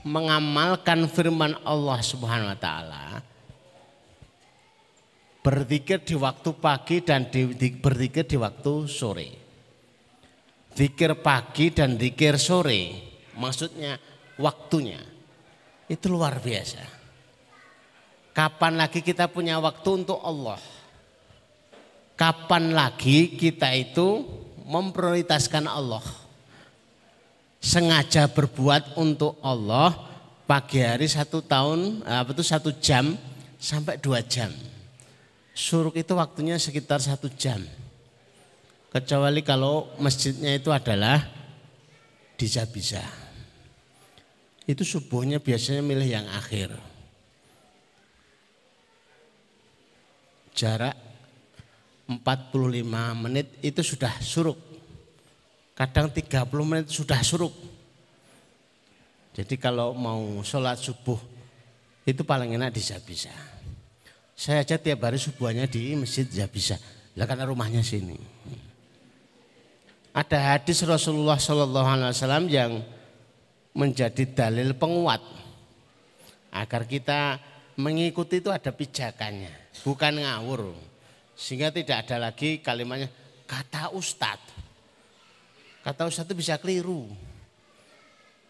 mengamalkan firman Allah Subhanahu wa taala berzikir di waktu pagi dan di, di, berzikir di waktu sore. Zikir pagi dan zikir sore, maksudnya waktunya. Itu luar biasa. Kapan lagi kita punya waktu untuk Allah? Kapan lagi kita itu memprioritaskan Allah? sengaja berbuat untuk Allah pagi hari satu tahun apa itu satu jam sampai dua jam. Suruk itu waktunya sekitar satu jam. Kecuali kalau masjidnya itu adalah di Zabisa. Itu subuhnya biasanya milih yang akhir. Jarak 45 menit itu sudah suruk kadang 30 menit sudah suruk. Jadi kalau mau sholat subuh itu paling enak di Zabisa. Saya aja tiap hari subuhnya di masjid Zabisa. Lah karena rumahnya sini. Ada hadis Rasulullah Shallallahu Alaihi Wasallam yang menjadi dalil penguat agar kita mengikuti itu ada pijakannya, bukan ngawur. Sehingga tidak ada lagi kalimatnya kata ustadz. Kata Ustaz itu bisa keliru.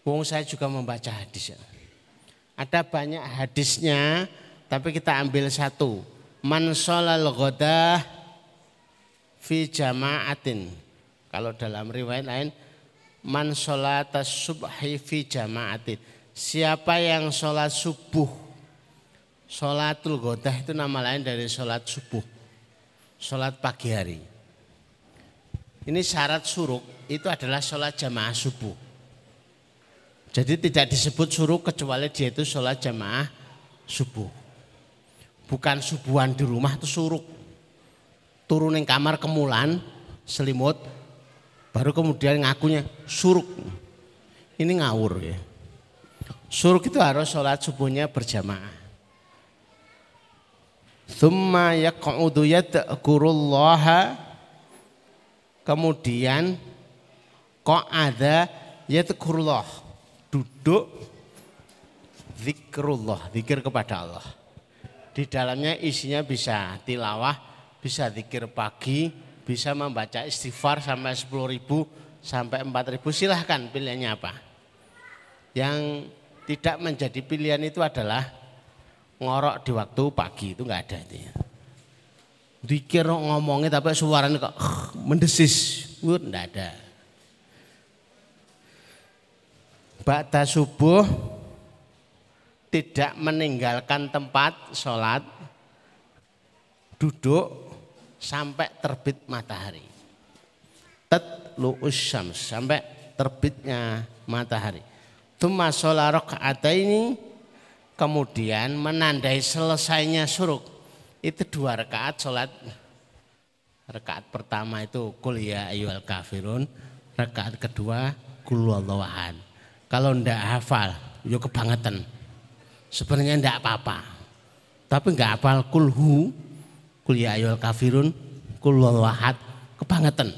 Wong saya juga membaca hadis. Ada banyak hadisnya, tapi kita ambil satu. Man sholal fi jama'atin. Kalau dalam riwayat lain, man sholatas subhi fi jama'atin. Siapa yang sholat subuh, sholatul ghadah itu nama lain dari sholat subuh, sholat pagi hari. Ini syarat suruk itu adalah sholat jamaah subuh. Jadi tidak disebut suruh kecuali dia itu sholat jamaah subuh. Bukan subuhan di rumah itu suruh. Turun kamar kemulan, selimut, baru kemudian ngakunya suruk. Ini ngawur ya. Suruk itu harus sholat subuhnya berjamaah. Thumma yaq'udu yadkurullaha Kemudian kok ada yadkurullah duduk zikrullah, zikir kepada Allah. Di dalamnya isinya bisa tilawah, bisa zikir pagi, bisa membaca istighfar sampai 10 ribu, sampai 4 ribu. Silahkan pilihannya apa. Yang tidak menjadi pilihan itu adalah ngorok di waktu pagi, itu enggak ada itu. Dikir ngomongnya tapi suaranya kok mendesis, enggak ada. Ba'da subuh tidak meninggalkan tempat sholat, duduk sampai terbit matahari. Tatlu syams sampai terbitnya matahari. Tuma sholat ini kemudian menandai selesainya suruk. Itu dua rakaat sholat. Rakaat pertama itu kuliah ayyuhal kafirun. Rakaat kedua kulwallawahan. Kalau ndak hafal, yo kebangetan. Sebenarnya ndak apa-apa. Tapi nggak hafal kulhu, kul ya ayyuhal kafirun, kul wahad, kebangetan.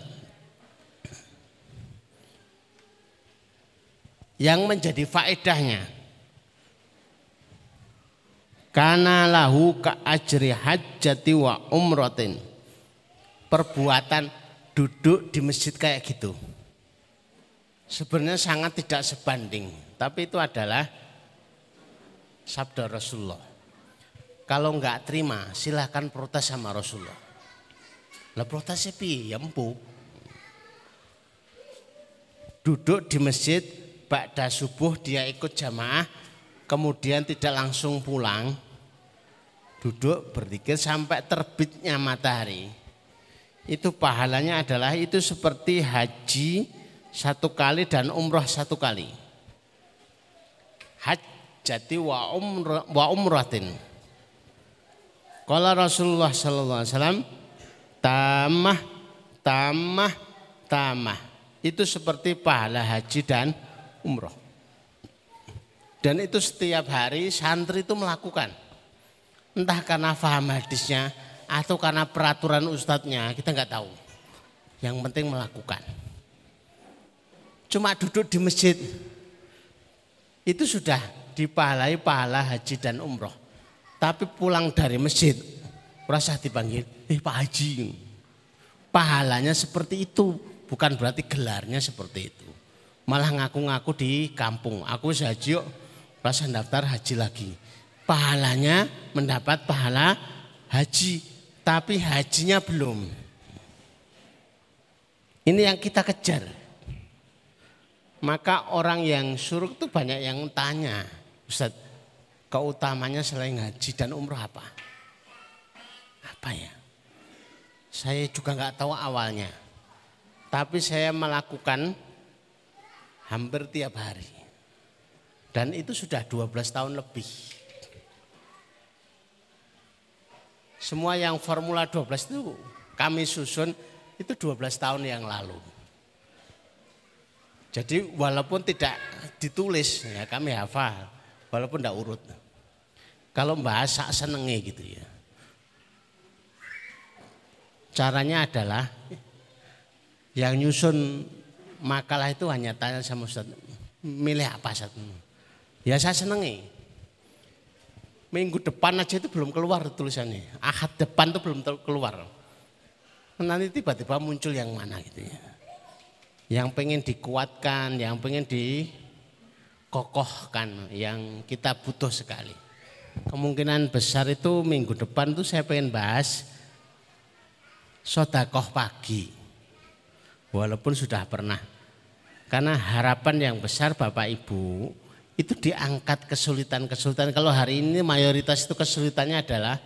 Yang menjadi faedahnya karena lahu ka ajri hajjati wa umratin. Perbuatan duduk di masjid kayak gitu sebenarnya sangat tidak sebanding, tapi itu adalah sabda Rasulullah. Kalau enggak terima, silahkan protes sama Rasulullah. Lah protes sepi, ya empuk. Duduk di masjid, ba'da subuh dia ikut jamaah, kemudian tidak langsung pulang. Duduk berzikir sampai terbitnya matahari. Itu pahalanya adalah itu seperti haji satu kali dan umroh satu kali. Hajjati wa umrah wa umratin. Kalau Rasulullah sallallahu alaihi wasallam tamah tamah tamah itu seperti pahala haji dan umroh. Dan itu setiap hari santri itu melakukan. Entah karena faham hadisnya atau karena peraturan ustadznya, kita nggak tahu. Yang penting melakukan cuma duduk di masjid itu sudah dipahalai pahala haji dan umroh. Tapi pulang dari masjid, rasa dipanggil, eh Pak Haji. Pahalanya seperti itu, bukan berarti gelarnya seperti itu. Malah ngaku-ngaku di kampung, aku haji yuk, rasa daftar haji lagi. Pahalanya mendapat pahala haji, tapi hajinya belum. Ini yang kita kejar. Maka orang yang suruk itu banyak yang tanya, Ustaz, keutamanya selain haji dan umroh apa? Apa ya? Saya juga nggak tahu awalnya. Tapi saya melakukan hampir tiap hari. Dan itu sudah 12 tahun lebih. Semua yang Formula 12 itu kami susun itu 12 tahun yang lalu. Jadi walaupun tidak ditulis ya kami hafal, walaupun tidak urut. Kalau bahasa senengnya gitu ya. Caranya adalah yang nyusun makalah itu hanya tanya sama Ustaz, milih apa Ustaz? Ya saya senengi. Minggu depan aja itu belum keluar tulisannya. Ahad depan itu belum keluar. Nanti tiba-tiba muncul yang mana gitu ya yang pengen dikuatkan, yang pengen di kokohkan yang kita butuh sekali. Kemungkinan besar itu minggu depan tuh saya pengen bahas sodakoh pagi. Walaupun sudah pernah. Karena harapan yang besar Bapak Ibu itu diangkat kesulitan-kesulitan. Kalau hari ini mayoritas itu kesulitannya adalah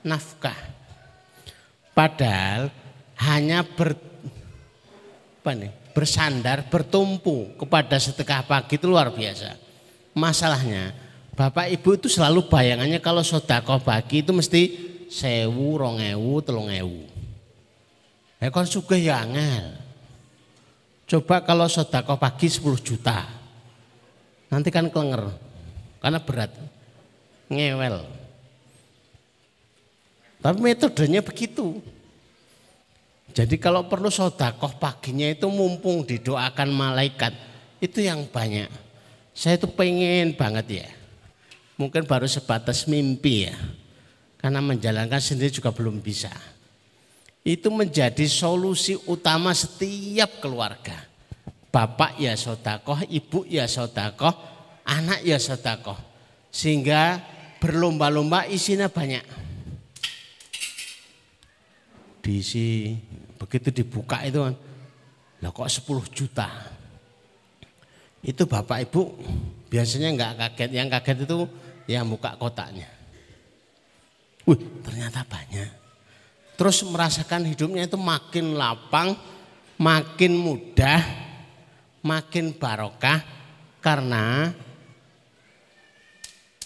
nafkah. Padahal hanya ber, apa nih, bersandar, bertumpu kepada sedekah pagi itu luar biasa. Masalahnya Bapak Ibu itu selalu bayangannya kalau sodakoh pagi itu mesti sewu, rongewu, telung ewu. Ya kan suka ya angel. Coba kalau sodakoh pagi 10 juta. Nanti kan kelenger. Karena berat. Ngewel. Tapi metodenya begitu. Jadi kalau perlu sodakoh paginya itu mumpung didoakan malaikat. Itu yang banyak. Saya itu pengen banget ya mungkin baru sebatas mimpi ya. Karena menjalankan sendiri juga belum bisa. Itu menjadi solusi utama setiap keluarga. Bapak ya sodakoh, ibu ya sodakoh, anak ya sodakoh. Sehingga berlomba-lomba isinya banyak. Diisi, begitu dibuka itu kan, lah kok 10 juta. Itu bapak ibu biasanya nggak kaget, yang kaget itu yang buka kotaknya. Wih, ternyata banyak. Terus merasakan hidupnya itu makin lapang, makin mudah, makin barokah karena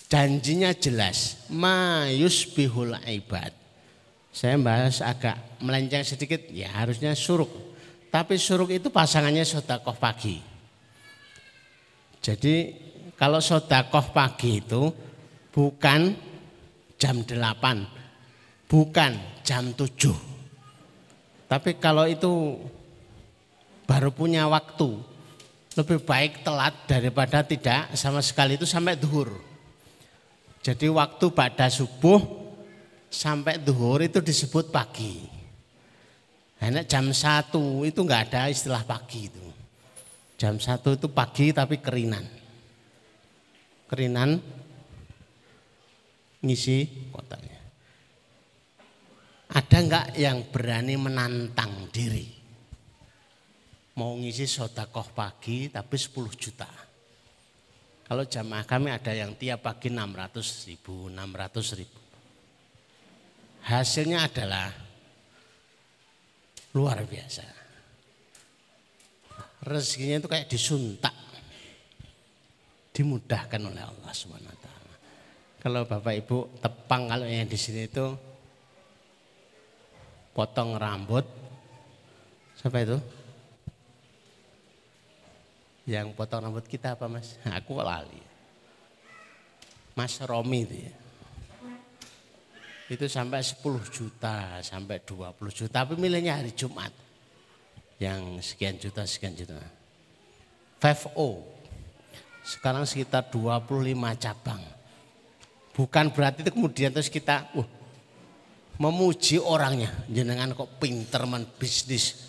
janjinya jelas. Mayus bihul ibad. Saya bahas agak melenceng sedikit, ya harusnya suruk. Tapi suruk itu pasangannya sodakoh pagi. Jadi kalau sodakoh pagi itu bukan jam 8, bukan jam 7. Tapi kalau itu baru punya waktu, lebih baik telat daripada tidak sama sekali itu sampai duhur. Jadi waktu pada subuh sampai duhur itu disebut pagi. Enak jam satu itu nggak ada istilah pagi itu. Jam satu itu pagi tapi kerinan. Kerinan ngisi kotanya. Ada enggak yang berani menantang diri? Mau ngisi sodakoh pagi tapi 10 juta. Kalau jamaah kami ada yang tiap pagi 600 ribu, 600 ribu. Hasilnya adalah luar biasa. Rezekinya itu kayak disuntak. Dimudahkan oleh Allah SWT. Kalau Bapak Ibu tepang kalau yang di sini itu potong rambut. Siapa itu? Yang potong rambut kita apa mas? Aku lali. Mas Romi itu ya. Itu sampai 10 juta, sampai 20 juta. Tapi milihnya hari Jumat. Yang sekian juta, sekian juta. 5O. Sekarang sekitar 25 cabang Bukan berarti itu kemudian terus kita uh, memuji orangnya. Jenengan kok pinter men bisnis.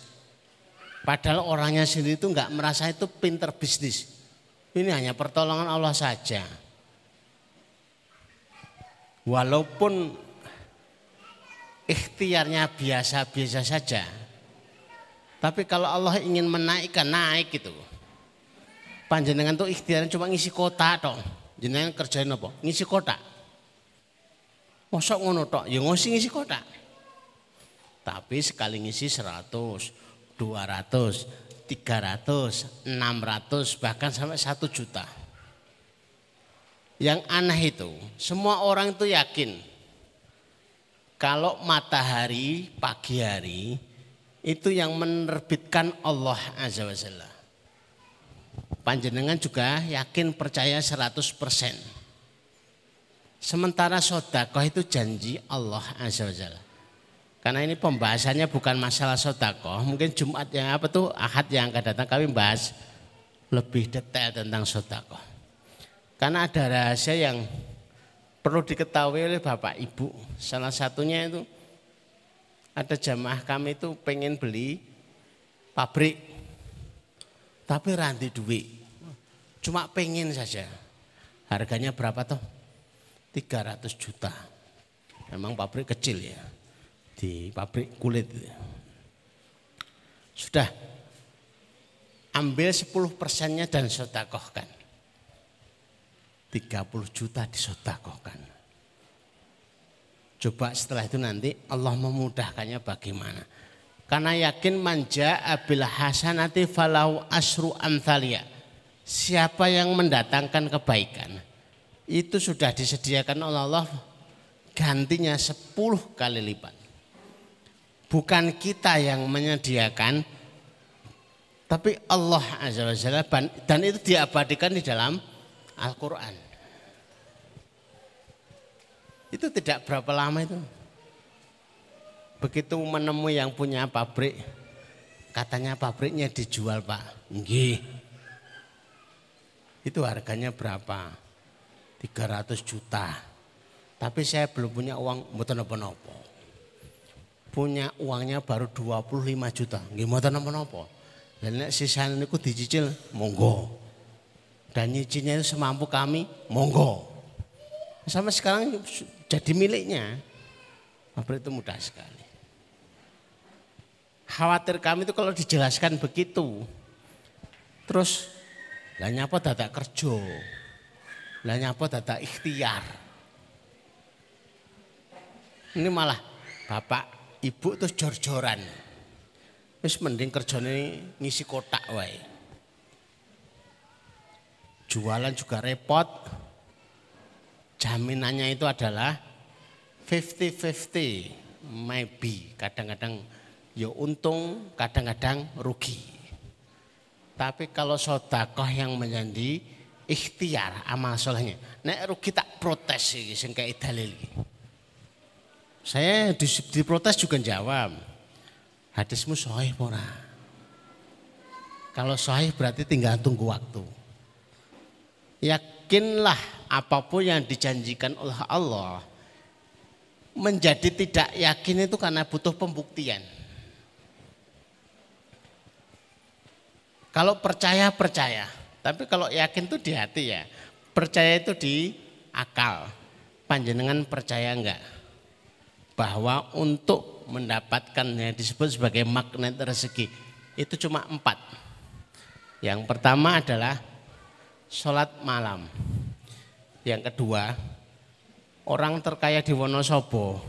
Padahal orangnya sendiri itu nggak merasa itu pinter bisnis. Ini hanya pertolongan Allah saja. Walaupun ikhtiarnya biasa-biasa saja. Tapi kalau Allah ingin menaikkan, naik gitu. Panjenengan tuh ikhtiarnya cuma ngisi kota toh. Jenengan kerjain apa? Ngisi kota. Mosok ngono tok, ya ngosi ngisi kotak. Tapi sekali ngisi 100, 200, 300, 600, bahkan sampai 1 juta. Yang aneh itu, semua orang itu yakin kalau matahari pagi hari itu yang menerbitkan Allah Azza wa Jalla. Panjenengan juga yakin percaya 100 persen. Sementara sodakoh itu janji Allah Azza wa Jalla. Karena ini pembahasannya bukan masalah sodakoh. Mungkin Jumat yang apa tuh Ahad yang akan datang kami bahas lebih detail tentang sodakoh. Karena ada rahasia yang perlu diketahui oleh Bapak Ibu. Salah satunya itu ada jamaah kami itu pengen beli pabrik. Tapi ranti duit. Cuma pengen saja. Harganya berapa toh? 300 juta. Memang pabrik kecil ya. Di pabrik kulit. Sudah. Ambil 10 persennya dan sodakohkan. 30 juta disodakohkan. Coba setelah itu nanti Allah memudahkannya bagaimana. Karena yakin manja abil hasanati falau asru amthalia siapa yang mendatangkan kebaikan itu sudah disediakan oleh Allah gantinya 10 kali lipat. Bukan kita yang menyediakan tapi Allah Azza wa Jalla dan itu diabadikan di dalam Al-Qur'an. Itu tidak berapa lama itu. Begitu menemui yang punya pabrik, katanya pabriknya dijual Pak. Nggih. Itu harganya berapa? 300 juta. Tapi saya belum punya uang mboten napa-napa. Punya uangnya baru 25 juta. Nggih mboten napa-napa. Lah nek sisane niku dicicil monggo. Dan nyicilnya itu semampu kami, monggo. Sampai sekarang jadi miliknya. Pabrik itu mudah sekali. Khawatir kami itu kalau dijelaskan begitu. Terus lah nyapa dadak kerja. Lah nyapa dadak ikhtiar. Ini malah bapak ibu terus jor-joran. Wis mending kerjane ngisi kotak wae. Jualan juga repot. Jaminannya itu adalah 50-50 maybe kadang-kadang ya untung kadang-kadang rugi tapi kalau sodakoh yang menjadi ikhtiar amal solehnya. Nek rugi tak protes sih, sing kayak dalil Saya di, di protes juga jawab. Hadismu sahih ora? Kalau sahih berarti tinggal tunggu waktu. Yakinlah apa pun yang dijanjikan oleh Allah menjadi tidak yakin itu karena butuh pembuktian. Kalau percaya percaya, tapi kalau yakin itu di hati ya. Percaya itu di akal. Panjenengan percaya enggak? Bahwa untuk mendapatkan yang disebut sebagai magnet rezeki itu cuma empat. Yang pertama adalah sholat malam. Yang kedua, orang terkaya di Wonosobo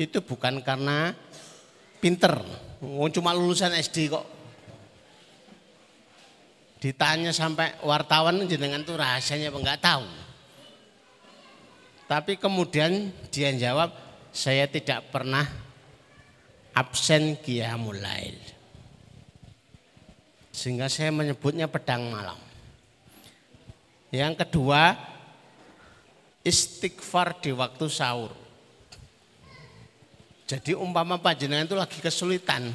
itu bukan karena pinter, cuma lulusan SD kok ditanya sampai wartawan jenengan tuh rahasianya apa enggak tahu. Tapi kemudian dia jawab, saya tidak pernah absen qiyamul lail. Sehingga saya menyebutnya pedang malam. Yang kedua, istighfar di waktu sahur. Jadi umpama panjenengan itu lagi kesulitan,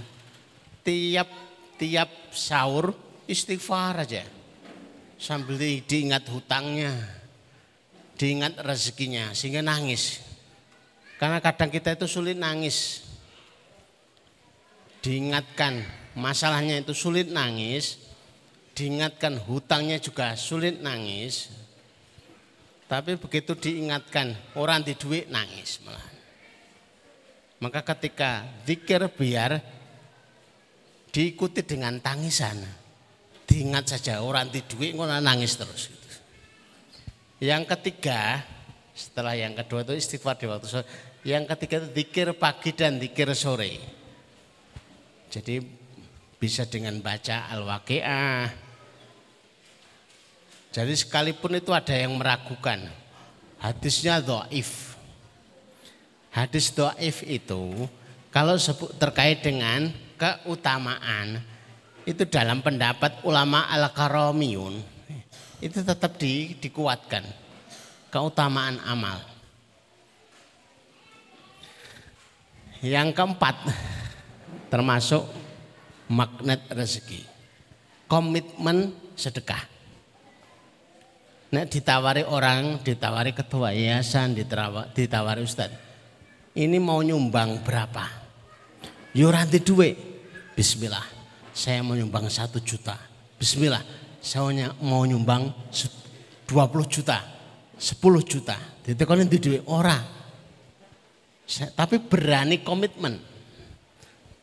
tiap tiap sahur istighfar aja. Sambil diingat hutangnya, diingat rezekinya sehingga nangis. Karena kadang kita itu sulit nangis. Diingatkan masalahnya itu sulit nangis, diingatkan hutangnya juga sulit nangis. Tapi begitu diingatkan orang di duit nangis malah. Maka ketika zikir biar diikuti dengan tangisan diingat saja orang di duit ngono nangis terus. Yang ketiga, setelah yang kedua itu istighfar di waktu sore. Yang ketiga itu dikir pagi dan dikir sore. Jadi bisa dengan baca Al-Waqi'ah. Jadi sekalipun itu ada yang meragukan. Hadisnya do'if. Hadis do'if itu kalau terkait dengan keutamaan itu dalam pendapat ulama al-karamiyun itu tetap di, dikuatkan keutamaan amal. Yang keempat termasuk magnet rezeki. Komitmen sedekah. Nek ditawari orang, ditawari ketua yayasan, ditawari, ustad. Ini mau nyumbang berapa? Yuranti duit. Bismillah saya menyumbang satu juta. Bismillah, saya mau nyumbang 20 juta, 10 juta. Ditekoni di duit ora. Tapi berani komitmen.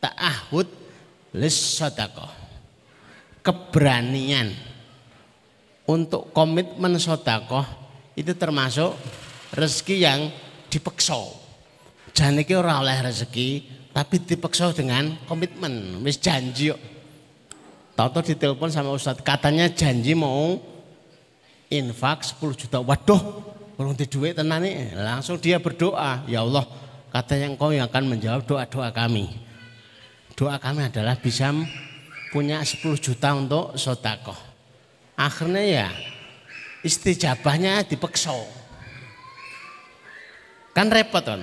Ta'ahud lis sodakoh. Keberanian untuk komitmen sodakoh itu termasuk rezeki yang dipeksa. Jangan iki ora oleh rezeki, tapi dipeksa dengan komitmen, wis janji yuk. Tahu ditelepon sama Ustadz, katanya janji mau infak 10 juta. Waduh, belum di duit tenan nih. Langsung dia berdoa, ya Allah, katanya engkau yang akan menjawab doa-doa kami. Doa kami adalah bisa punya 10 juta untuk sodakoh. Akhirnya ya istijabahnya dipeksa. Kan repot kan.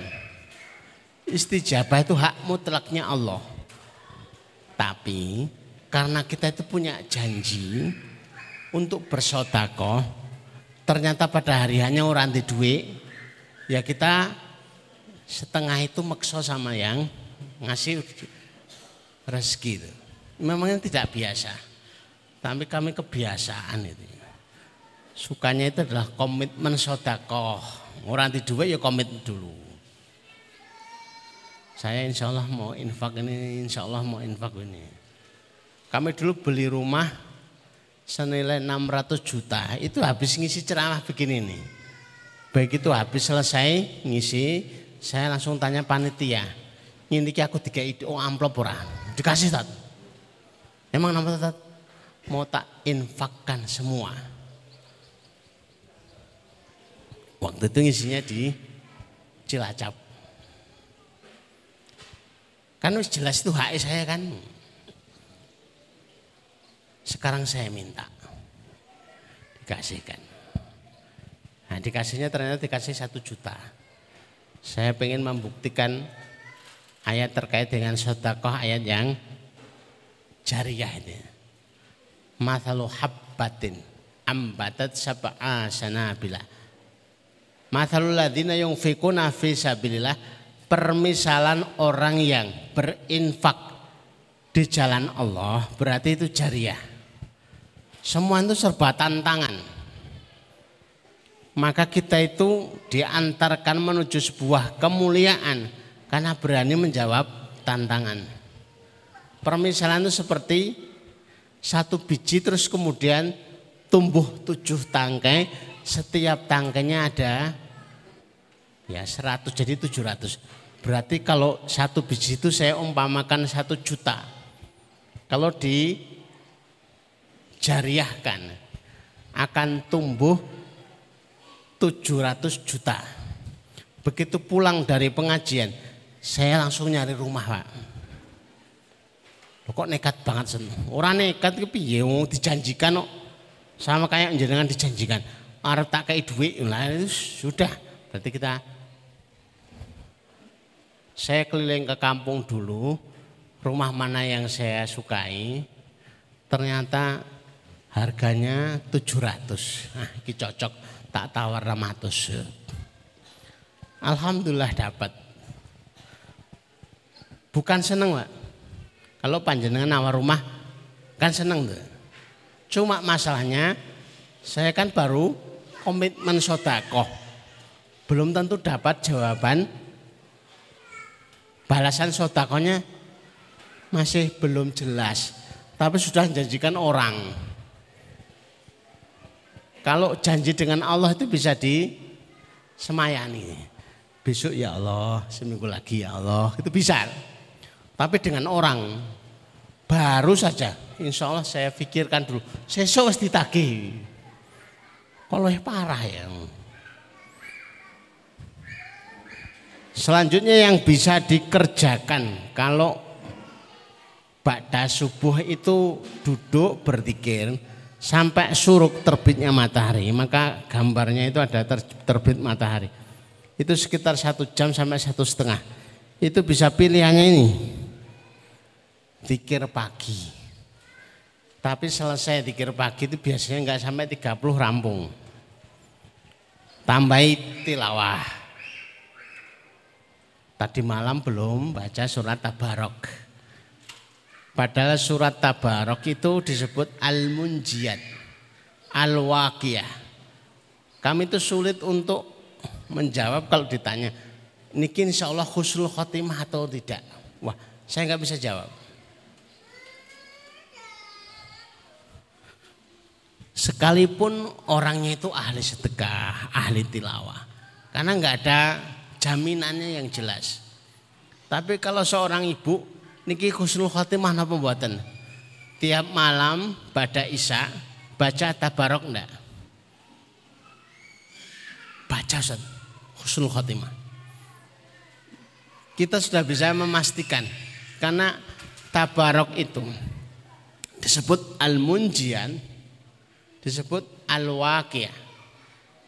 Istijabah itu hak mutlaknya Allah. Tapi karena kita itu punya janji untuk bersodakoh, ternyata pada hari hanya orang di duit, ya kita setengah itu makso sama yang ngasih rezeki itu. Memangnya tidak biasa, tapi kami kebiasaan itu. Sukanya itu adalah komitmen sodakoh. Orang di duit ya komit dulu. Saya insya Allah mau infak ini, insya Allah mau infak ini. Kami dulu beli rumah senilai 600 juta, itu habis ngisi ceramah begini nih. Baik itu habis selesai ngisi, saya langsung tanya panitia. Ini aku tiga itu oh amplop ora? Dikasih tat. Emang nama tat? Mau tak infakkan semua. Waktu itu ngisinya di Cilacap. Kan jelas itu hak saya kan. Sekarang saya minta. Dikasihkan. Nah dikasihnya ternyata dikasih satu juta. Saya ingin membuktikan ayat terkait dengan sodakoh ayat yang jariah ini. Mathalu habbatin ambatat sab'a sanabila ladina yungfikuna fi sabilillah permisalan orang yang berinfak di jalan Allah berarti itu jariah. Semua itu serba tantangan. Maka kita itu diantarkan menuju sebuah kemuliaan karena berani menjawab tantangan. Permisalan itu seperti satu biji terus kemudian tumbuh tujuh tangkai, setiap tangkainya ada ya 100 jadi 700 berarti kalau satu biji itu saya umpamakan satu juta kalau dijariahkan akan tumbuh 700 juta. Begitu pulang dari pengajian saya langsung nyari rumah pak. Loh, kok nekat banget sen? Orang nekat kepiye dijanjikan kok. Sama kayak jenengan dijanjikan. Arep tak kayak duit lah sudah. Berarti kita saya keliling ke kampung dulu, rumah mana yang saya sukai, ternyata harganya 700. Nah, ini cocok, tak tawar 200. Alhamdulillah dapat. Bukan seneng, Pak. Kalau panjenengan nawar rumah, kan seneng tuh. Cuma masalahnya, saya kan baru komitmen sodakoh. Belum tentu dapat jawaban balasan sodakonya masih belum jelas. Tapi sudah menjanjikan orang. Kalau janji dengan Allah itu bisa disemayani. Besok ya Allah, seminggu lagi ya Allah, itu bisa. Tapi dengan orang baru saja, insya Allah saya pikirkan dulu. Saya harus ditagih. Kalau parah ya. Selanjutnya yang bisa dikerjakan kalau Ba'da subuh itu duduk berzikir sampai suruk terbitnya matahari maka gambarnya itu ada ter, terbit matahari. Itu sekitar satu jam sampai satu setengah. Itu bisa pilihannya ini. Dikir pagi. Tapi selesai dikir pagi itu biasanya nggak sampai 30 rampung. Tambahi tilawah. Tadi malam belum baca surat Tabarok. Padahal surat Tabarok itu disebut Al-Munjiyat. Al-Waqiyah. Kami itu sulit untuk menjawab kalau ditanya, niki insya Allah khusnul khotimah atau tidak. Wah, saya nggak bisa jawab. Sekalipun orangnya itu ahli sedekah, ahli tilawah. Karena nggak ada jaminannya yang jelas. Tapi kalau seorang ibu niki khusnul khotimah napa mboten? Tiap malam pada Isya baca tabarok enggak? Baca Ustaz, khusnul khotimah. Kita sudah bisa memastikan karena tabarok itu disebut al-munjian disebut Al-Waqiyah.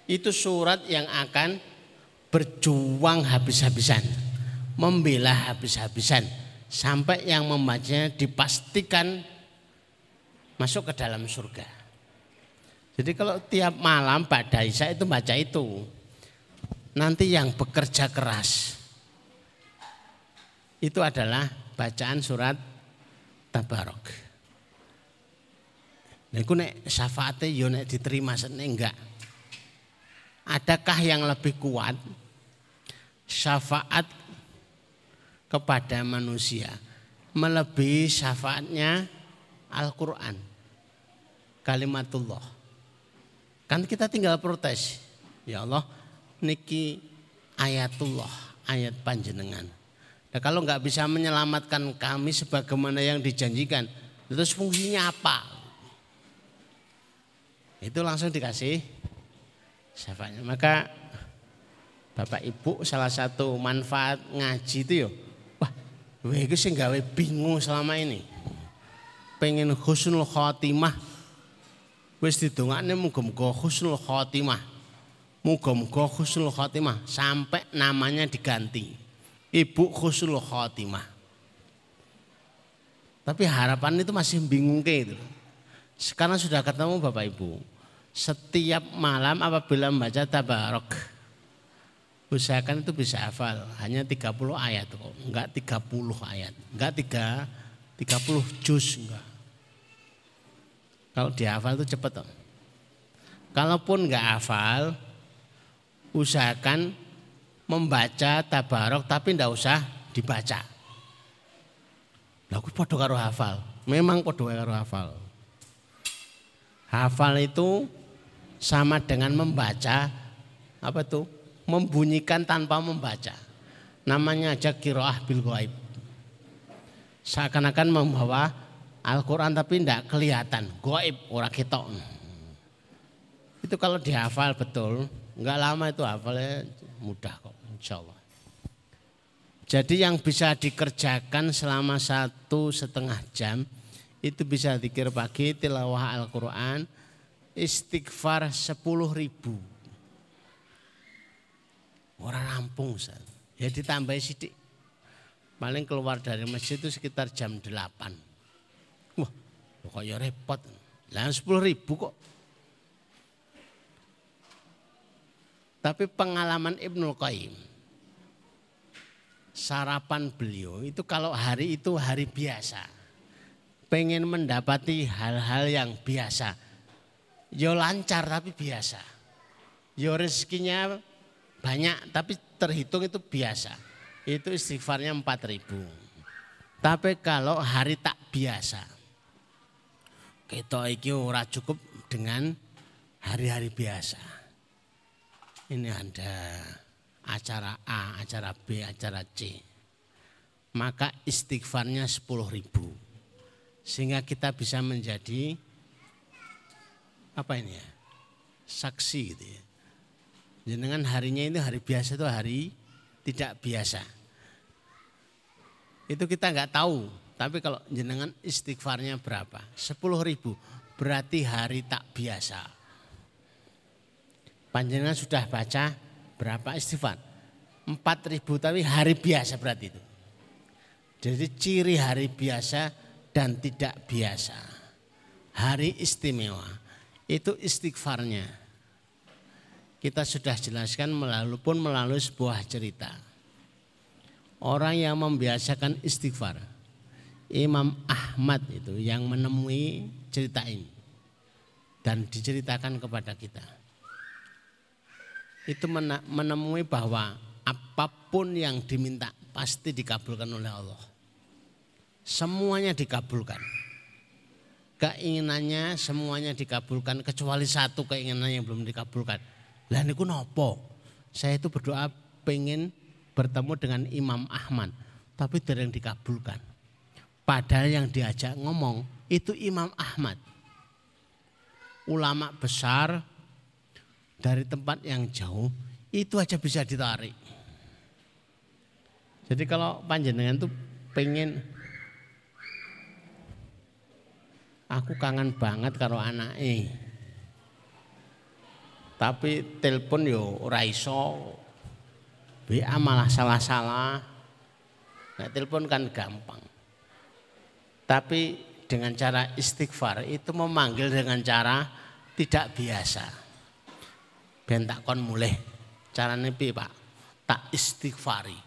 Itu surat yang akan berjuang habis-habisan, membela habis-habisan sampai yang membacanya dipastikan masuk ke dalam surga. Jadi kalau tiap malam pada Isya itu baca itu. Nanti yang bekerja keras itu adalah bacaan surat Tabarok. Nah, itu nek syafaatnya yo nek diterima sene enggak. Adakah yang lebih kuat syafaat kepada manusia melebihi syafaatnya Al-Qur'an? Kalimatullah. Kan kita tinggal protes. Ya Allah, niki ayatullah, ayat panjenengan. Nah, kalau nggak bisa menyelamatkan kami sebagaimana yang dijanjikan, terus fungsinya apa? itu langsung dikasih syafaatnya. Maka Bapak Ibu salah satu manfaat ngaji itu ya, wah, itu sih gawe bingung selama ini. Pengen husnul khotimah, wis didongakne muga-muga husnul khotimah. Muga-muga husnul khotimah sampai namanya diganti. Ibu husnul khotimah. Tapi harapan itu masih bingung kayak itu. Sekarang sudah ketemu Bapak Ibu setiap malam apabila membaca tabarok usahakan itu bisa hafal. Hanya 30 ayat kok. Enggak 30 ayat. Enggak 3 30 juz enggak. Kalau dihafal itu cepat toh kalaupun enggak hafal usahakan membaca tabarok tapi enggak usah dibaca. Lagu podo karo hafal. Memang podo karo hafal. Hafal itu sama dengan membaca apa tuh membunyikan tanpa membaca. Namanya aja kiroah bil goib seakan-akan membawa Al-Quran tapi tidak kelihatan. Goib orang kita itu kalau dihafal betul nggak lama itu hafalnya mudah kok insya Allah jadi yang bisa dikerjakan selama satu setengah jam itu bisa dikir pagi tilawah Al-Quran istighfar sepuluh ribu. Orang rampung Ustaz. Ya ditambah sidik. Paling keluar dari masjid itu sekitar jam delapan. Wah, kok ya repot. Lah sepuluh ribu kok. Tapi pengalaman Ibnul Qayyim sarapan beliau itu kalau hari itu hari biasa. Pengen mendapati hal-hal yang biasa Yo lancar tapi biasa. Yo rezekinya banyak tapi terhitung itu biasa. Itu istighfarnya 4000. Tapi kalau hari tak biasa. Kita iki ora cukup dengan hari-hari biasa. Ini ada acara A, acara B, acara C. Maka istighfarnya 10 ribu. Sehingga kita bisa menjadi apa ini ya saksi gitu ya. Jenengan harinya ini hari biasa itu hari tidak biasa. Itu kita nggak tahu. Tapi kalau jenengan istighfarnya berapa? Sepuluh ribu. Berarti hari tak biasa. Panjenengan sudah baca berapa istighfar? Empat ribu tapi hari biasa berarti itu. Jadi ciri hari biasa dan tidak biasa. Hari istimewa itu istighfarnya. Kita sudah jelaskan melalui pun melalui sebuah cerita. Orang yang membiasakan istighfar. Imam Ahmad itu yang menemui cerita ini. dan diceritakan kepada kita. Itu menemui bahwa apa pun yang diminta pasti dikabulkan oleh Allah. Semuanya dikabulkan. Keinginannya semuanya dikabulkan kecuali satu keinginan yang belum dikabulkan. Lah niku nopo? Saya itu berdoa pengen bertemu dengan Imam Ahmad, tapi yang dikabulkan. Padahal yang diajak ngomong itu Imam Ahmad ulama besar dari tempat yang jauh itu aja bisa ditarik. Jadi kalau panjenengan tuh pengen aku kangen banget karo anak eh. Tapi telepon yo ora iso. WA malah salah-salah. Nah, telepon kan gampang. Tapi dengan cara istighfar itu memanggil dengan cara tidak biasa. Ben kon mulai. Carane piye, Pak? Tak istighfari.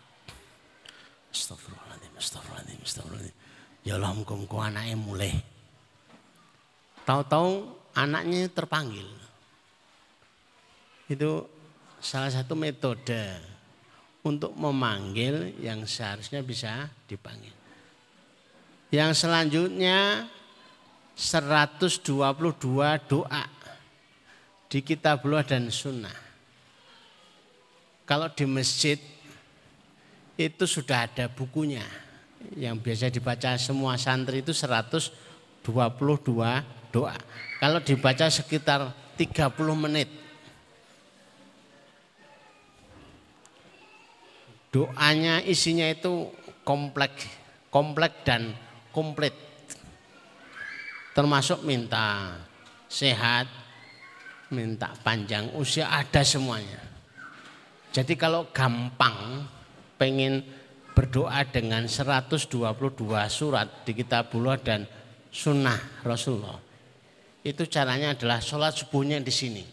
Astagfirullahaladzim, astagfirullahaladzim, astagfirullahaladzim. Ya Allah muka-muka anaknya mulai. Tahu-tahu anaknya terpanggil. Itu salah satu metode untuk memanggil yang seharusnya bisa dipanggil. Yang selanjutnya 122 doa di kitabullah dan sunnah. Kalau di masjid itu sudah ada bukunya yang biasa dibaca semua santri itu 122 doa. Kalau dibaca sekitar 30 menit. Doanya isinya itu kompleks, kompleks dan komplit. Termasuk minta sehat, minta panjang usia ada semuanya. Jadi kalau gampang pengen berdoa dengan 122 surat di kitabullah dan sunnah Rasulullah. Itu caranya adalah sholat subuhnya di sini.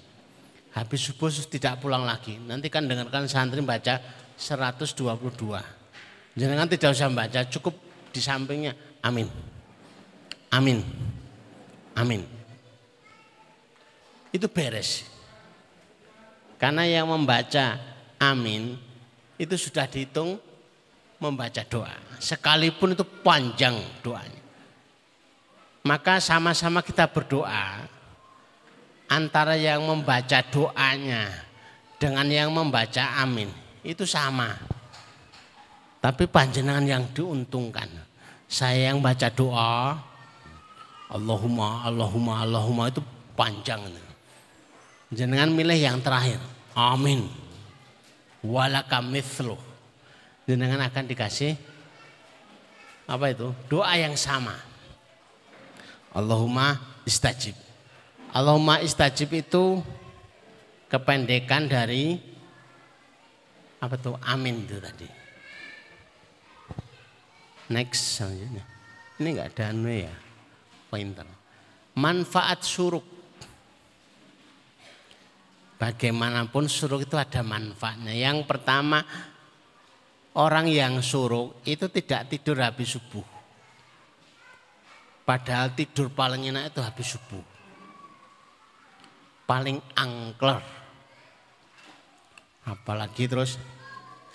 Habis subuh tidak pulang lagi. Nanti kan dengarkan santri baca 122. Jangan tidak usah baca, cukup di sampingnya Amin. Amin. Amin. Itu beres. Karena yang membaca amin itu sudah dihitung membaca doa. Sekalipun itu panjang doanya. Maka sama-sama kita berdoa antara yang membaca doanya dengan yang membaca amin itu sama. Tapi panjenengan yang diuntungkan. Saya yang baca doa Allahumma Allahumma Allahumma itu panjang. Jangan milih yang terakhir. Amin. Walaka mithlu. Jangan akan dikasih apa itu? Doa yang sama. Allahumma istajib. Allahumma istajib itu kependekan dari apa tuh? Amin itu tadi. Next selanjutnya. Ini enggak ada anu ya. Pointer. Manfaat suruk. Bagaimanapun suruk itu ada manfaatnya. Yang pertama orang yang suruk itu tidak tidur habis subuh. Padahal tidur paling enak itu habis subuh. Paling angker. Apalagi terus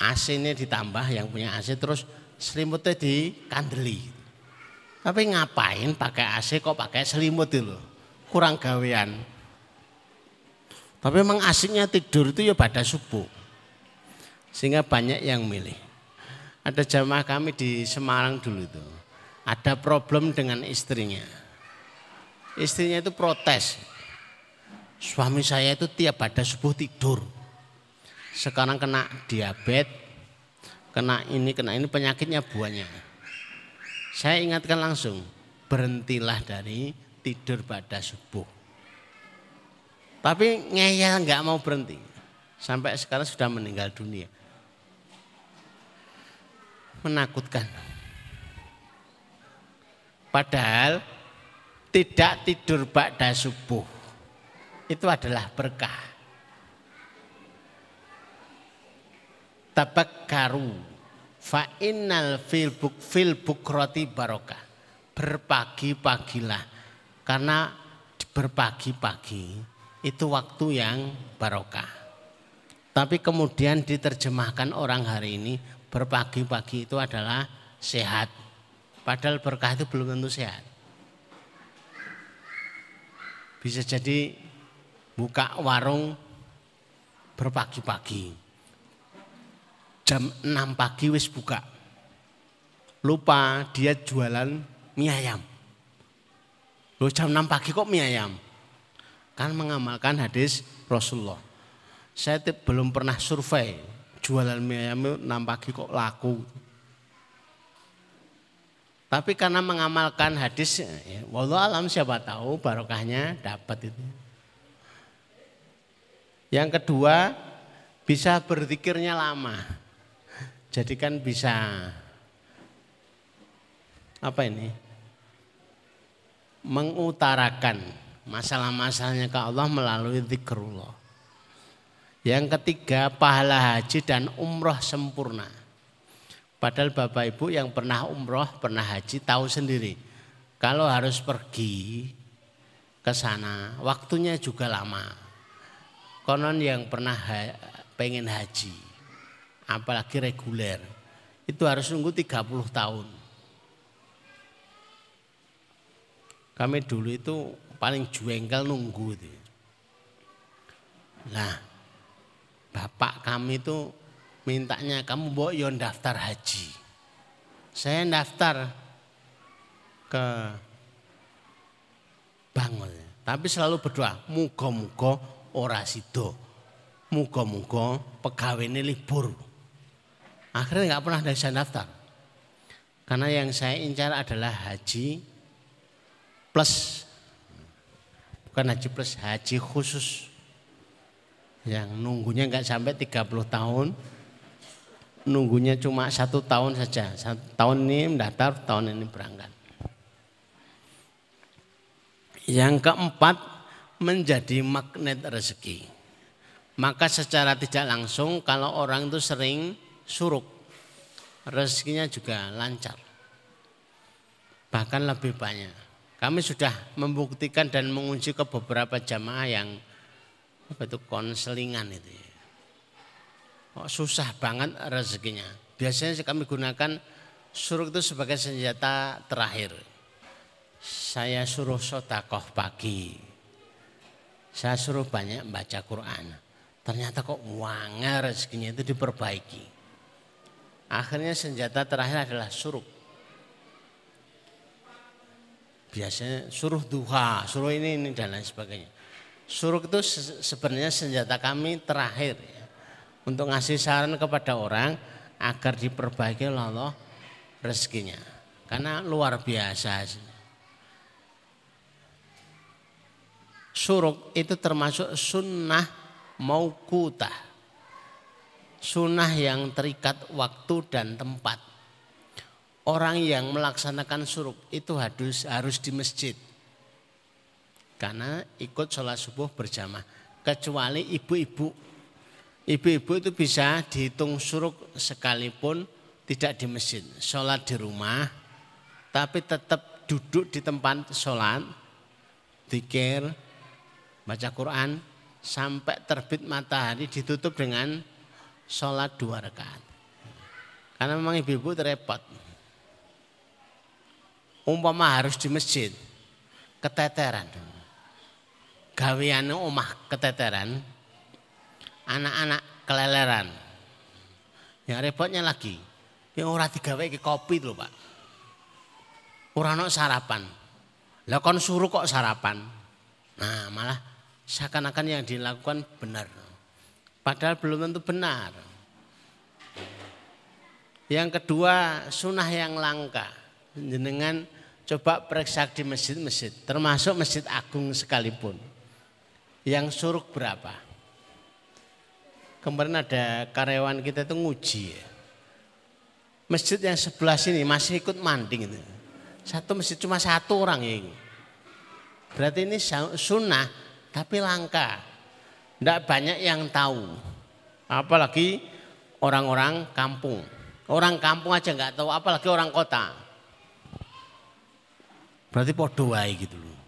AC ini ditambah yang punya AC terus selimutnya di kandeli. Tapi ngapain pakai AC kok pakai selimut itu Kurang gawean. Tapi memang asiknya tidur itu ya pada subuh. Sehingga banyak yang milih. Ada jamaah kami di Semarang dulu itu. Ada problem dengan istrinya. Istrinya itu protes. Suami saya itu tiap pada subuh tidur. Sekarang kena diabetes, kena ini, kena ini penyakitnya buahnya. Saya ingatkan langsung, berhentilah dari tidur pada subuh. Tapi ngeyel nggak mau berhenti. Sampai sekarang sudah meninggal dunia. Menakutkan. Padahal tidak tidur pada subuh itu adalah berkah. Tabakkaru fa innal fil buk fil bukrati barokah berpagi-pagilah karena berpagi-pagi itu waktu yang barokah. Tapi kemudian diterjemahkan orang hari ini berpagi-pagi itu adalah sehat. Padahal berkah itu belum tentu sehat. Bisa jadi buka warung berpagi-pagi. Jam 6 pagi wis buka. Lupa dia jualan mie ayam. Loh jam 6 pagi kok mie ayam? Kan mengamalkan hadis Rasulullah. Saya belum pernah survei jualan mie ayam 6 pagi kok laku. Tapi karena mengamalkan hadis, ya, wallah alam siapa tahu barokahnya dapat itu. Yang kedua, bisa berzikirnya lama. Jadi kan bisa apa ini? Mengutarakan masalah-masalahnya ke Allah melalui zikrullah. Yang ketiga, pahala haji dan umroh sempurna. Padahal Bapak Ibu yang pernah umroh, pernah haji tahu sendiri. Kalau harus pergi ke sana, waktunya juga lama. Konon yang pernah ha pengen haji, apalagi reguler, itu harus nunggu 30 tahun. Kami dulu itu paling jengkel nunggu itu. Nah, bapak kami itu mintanya kamu bawa yon daftar haji. Saya daftar ke Bangol. Tapi selalu berdoa, muga-muga ora sido. Muga-muga pegawai ini libur. Akhirnya nggak pernah saya daftar. Karena yang saya incar adalah haji plus. Bukan haji plus, haji khusus. Yang nunggunya nggak sampai 30 tahun, nunggunya cuma satu tahun saja. Satu tahun ini mendaftar, tahun ini berangkat. Yang keempat, menjadi magnet rezeki. Maka secara tidak langsung kalau orang itu sering suruk, rezekinya juga lancar. Bahkan lebih banyak. Kami sudah membuktikan dan mengunci ke beberapa jamaah yang apa itu konselingan itu ya Oh, susah banget rezekinya. Biasanya kami gunakan suruh itu sebagai senjata terakhir. Saya suruh sotakoh pagi. Saya suruh banyak baca Quran. Ternyata kok wangar rezekinya itu diperbaiki. Akhirnya senjata terakhir adalah suruh. Biasanya suruh duha, suruh ini, ini dan lain sebagainya. Suruh itu sebenarnya senjata kami terakhir. Ya untuk ngasih saran kepada orang agar diperbaiki oleh Allah rezekinya. Karena luar biasa. Suruk itu termasuk sunnah maukutah. Sunnah yang terikat waktu dan tempat. Orang yang melaksanakan suruk itu harus harus di masjid. Karena ikut sholat subuh berjamaah. Kecuali ibu-ibu Ibu-ibu itu bisa dihitung suruk sekalipun tidak di masjid. Sholat di rumah, tapi tetap duduk di tempat sholat, dikir, baca Quran, sampai terbit matahari ditutup dengan sholat dua rakaat. Karena memang ibu-ibu repot. Umpama harus di masjid, keteteran. Gawiannya omah keteteran, anak-anak keleleran. Yang repotnya lagi, yang orang tiga ke kopi loh pak. Orang no sarapan. Lah suruh kok sarapan. Nah malah seakan-akan yang dilakukan benar. Padahal belum tentu benar. Yang kedua sunnah yang langka. Jenengan coba periksa di masjid-masjid. Termasuk masjid agung sekalipun. Yang suruh berapa? kemarin ada karyawan kita itu nguji. Masjid yang sebelah sini masih ikut manding itu. Satu masjid cuma satu orang ya. Berarti ini sunnah tapi langka. Tidak banyak yang tahu. Apalagi orang-orang kampung. Orang kampung aja nggak tahu, apalagi orang kota. Berarti podo gitu loh.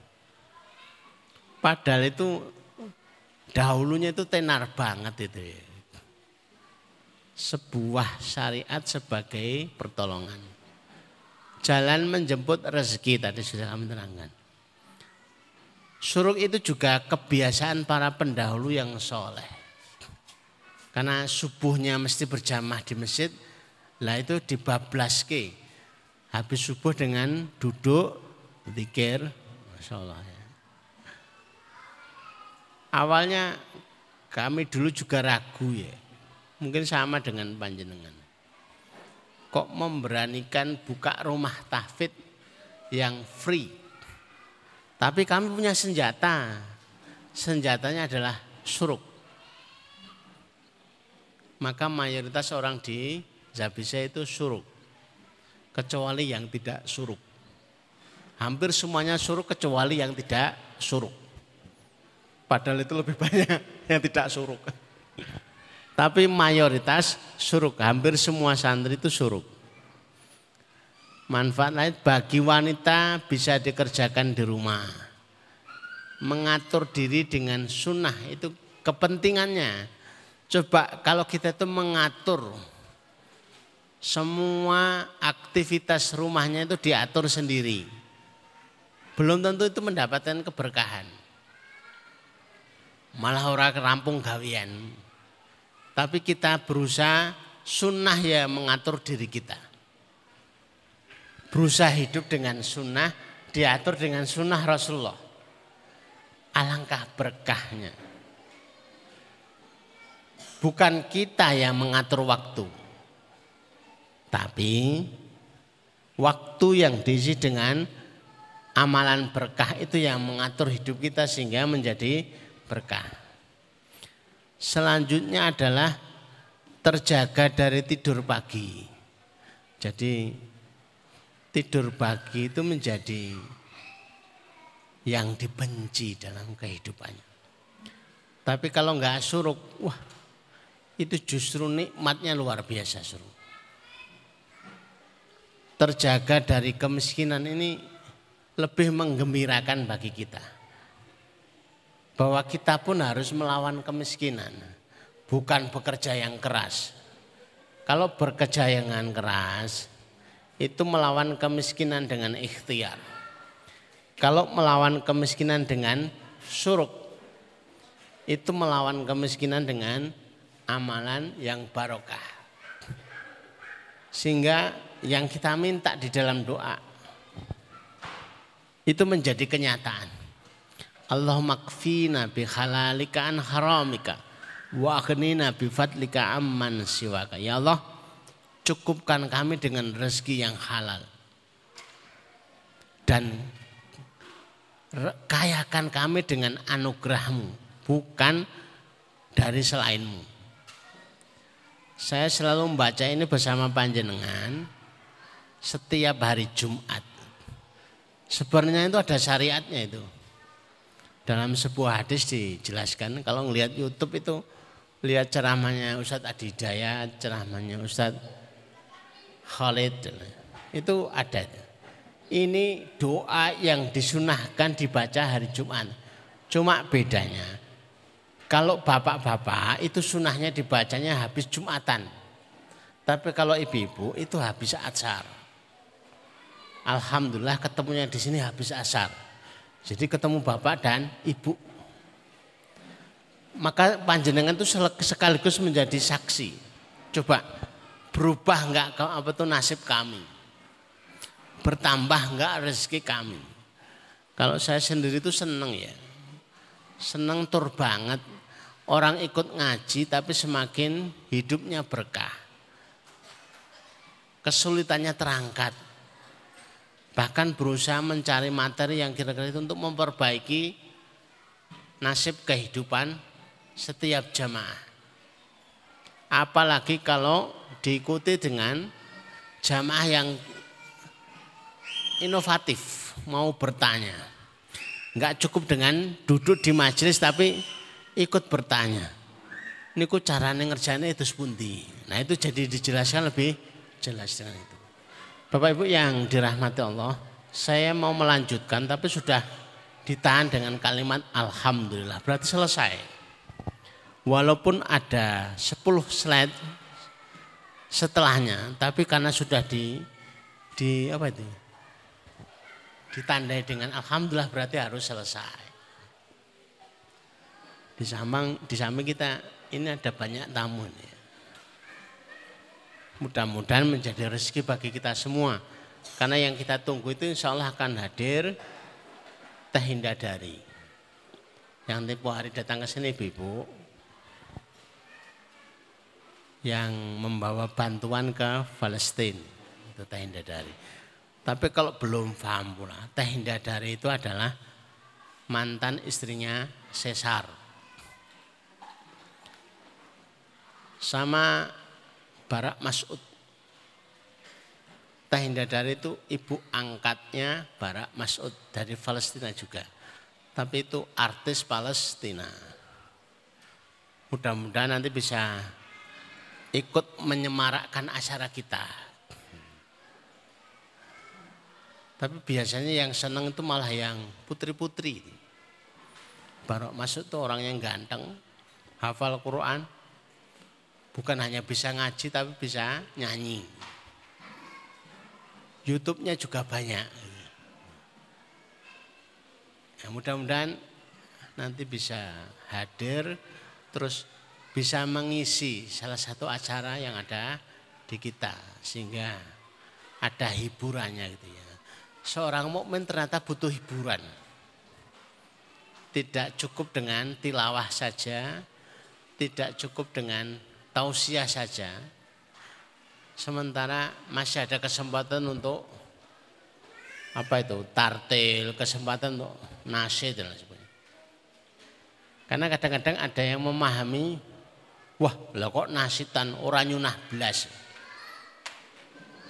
Padahal itu dahulunya itu tenar banget itu ya. Sebuah syariat sebagai pertolongan. Jalan menjemput rezeki tadi sudah kami terangkan. Suruk itu juga kebiasaan para pendahulu yang soleh. Karena subuhnya mesti berjamaah di masjid, lah itu dibablaske. Habis subuh dengan duduk, zikir, Masya ya. Awalnya kami dulu juga ragu ya. Mungkin sama dengan panjenengan. Kok memberanikan buka rumah tahfid yang free. Tapi kami punya senjata. Senjatanya adalah suruk. Maka mayoritas orang di Zabisa itu suruk. Kecuali yang tidak suruk. Hampir semuanya suruk kecuali yang tidak suruk. Padahal itu lebih banyak yang tidak suruk. Tapi mayoritas suruk, hampir semua santri itu suruk. Manfaat lain bagi wanita bisa dikerjakan di rumah. Mengatur diri dengan sunnah itu kepentingannya. Coba kalau kita itu mengatur semua aktivitas rumahnya itu diatur sendiri. Belum tentu itu mendapatkan keberkahan malah orang rampung gawian. Tapi kita berusaha sunnah ya mengatur diri kita. Berusaha hidup dengan sunnah, diatur dengan sunnah Rasulullah. Alangkah berkahnya. Bukan kita yang mengatur waktu. Tapi waktu yang diisi dengan amalan berkah itu yang mengatur hidup kita sehingga menjadi berkah. Selanjutnya adalah terjaga dari tidur pagi. Jadi tidur pagi itu menjadi yang dibenci dalam kehidupannya. Tapi kalau nggak suruk, wah itu justru nikmatnya luar biasa suruk. Terjaga dari kemiskinan ini lebih menggembirakan bagi kita bahwa kita pun harus melawan kemiskinan, bukan bekerja yang keras. Kalau bekerja yang keras, itu melawan kemiskinan dengan ikhtiar. Kalau melawan kemiskinan dengan suruk, itu melawan kemiskinan dengan amalan yang barokah. Sehingga yang kita minta di dalam doa itu menjadi kenyataan. Allahumma kfina bi halalika an haramika wa aghnina bi fadlika amman siwaka. Ya Allah, cukupkan kami dengan rezeki yang halal. Dan kayakan kami dengan anugerahmu, bukan dari selainmu. Saya selalu membaca ini bersama panjenengan setiap hari Jumat. Sebenarnya itu ada syariatnya itu dalam sebuah hadis dijelaskan kalau ngelihat YouTube itu lihat ceramahnya Ustadz Adi Dayat, ceramahnya Ustadz Khalid itu ada. Ini doa yang disunahkan dibaca hari Jumat. Cuma bedanya kalau bapak-bapak itu sunahnya dibacanya habis Jumatan. Tapi kalau ibu-ibu itu habis asar. Alhamdulillah ketemunya di sini habis asar. Jadi ketemu bapak dan ibu. Maka panjenengan itu sekaligus menjadi saksi. Coba berubah enggak apa tuh nasib kami. Bertambah enggak rezeki kami. Kalau saya sendiri itu seneng ya. Seneng tur banget. Orang ikut ngaji tapi semakin hidupnya berkah. Kesulitannya terangkat bahkan berusaha mencari materi yang kira-kira itu untuk memperbaiki nasib kehidupan setiap jamaah. Apalagi kalau diikuti dengan jamaah yang inovatif, mau bertanya. Enggak cukup dengan duduk di majelis tapi ikut bertanya. Ini ku caranya ngerjainnya itu sepundi. Nah itu jadi dijelaskan lebih jelas dengan itu. Bapak Ibu yang dirahmati Allah, saya mau melanjutkan tapi sudah ditahan dengan kalimat alhamdulillah berarti selesai. Walaupun ada 10 slide setelahnya, tapi karena sudah di di apa itu? Ditandai dengan alhamdulillah berarti harus selesai. Di samping di samping kita ini ada banyak tamu nih. Mudah-mudahan menjadi rezeki bagi kita semua. Karena yang kita tunggu itu insya Allah akan hadir teh dari Yang tempo hari datang ke sini ibu yang membawa bantuan ke Palestina itu teh dari. Tapi kalau belum paham pula, teh dari itu adalah mantan istrinya Cesar. Sama Barak Mas'ud. Tahinda dari itu ibu angkatnya Barak Mas'ud dari Palestina juga. Tapi itu artis Palestina. Mudah-mudahan nanti bisa ikut menyemarakkan acara kita. Tapi biasanya yang senang itu malah yang putri-putri. Barak Mas'ud itu orang yang ganteng, hafal Quran, Bukan hanya bisa ngaji tapi bisa nyanyi. YouTube-nya juga banyak. Ya, mudah-mudahan nanti bisa hadir terus bisa mengisi salah satu acara yang ada di kita sehingga ada hiburannya gitu ya. Seorang mukmin ternyata butuh hiburan. Tidak cukup dengan tilawah saja, tidak cukup dengan tausiah saja. Sementara masih ada kesempatan untuk apa itu tartil, kesempatan untuk nasyid dan sebagainya. Karena kadang-kadang ada yang memahami, wah lah kok nasitan orang nyunah belas.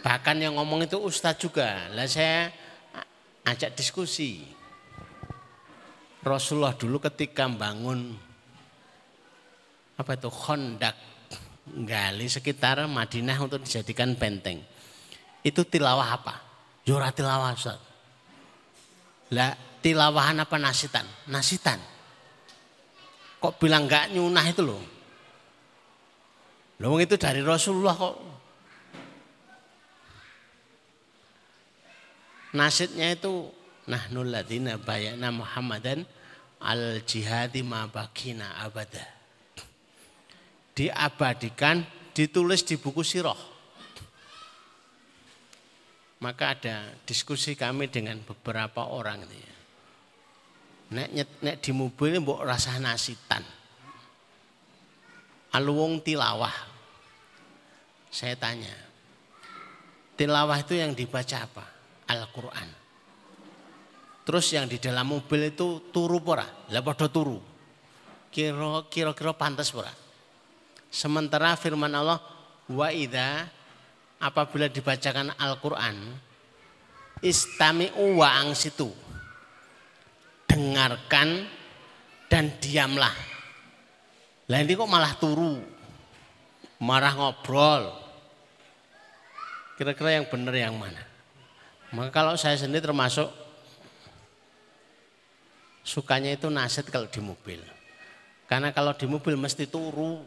Bahkan yang ngomong itu ustadz juga. Lah saya ajak diskusi. Rasulullah dulu ketika bangun apa itu kondak gali sekitar Madinah untuk dijadikan benteng. Itu tilawah apa? Jura ya tilawah Ustaz. Lah tilawahan apa nasitan? Nasitan. Kok bilang enggak nyunah itu loh? Loh itu dari Rasulullah kok. Nasidnya itu nahnul ladina bayana Muhammadan al jihadi ma bakina abadah diabadikan, ditulis di buku siroh. Maka ada diskusi kami dengan beberapa orang ini. Ya. Nek, nek, di mobil mbok rasa nasitan. Aluwung tilawah. Saya tanya. Tilawah itu yang dibaca apa? Al-Quran. Terus yang di dalam mobil itu turu pora. Lah turu. Kira-kira pantas pora. Sementara firman Allah wa apabila dibacakan Al-Qur'an istami'u wa angsitu. Dengarkan dan diamlah. Lah ini kok malah turu. Marah ngobrol. Kira-kira yang benar yang mana? Maka kalau saya sendiri termasuk sukanya itu naset kalau di mobil. Karena kalau di mobil mesti turu,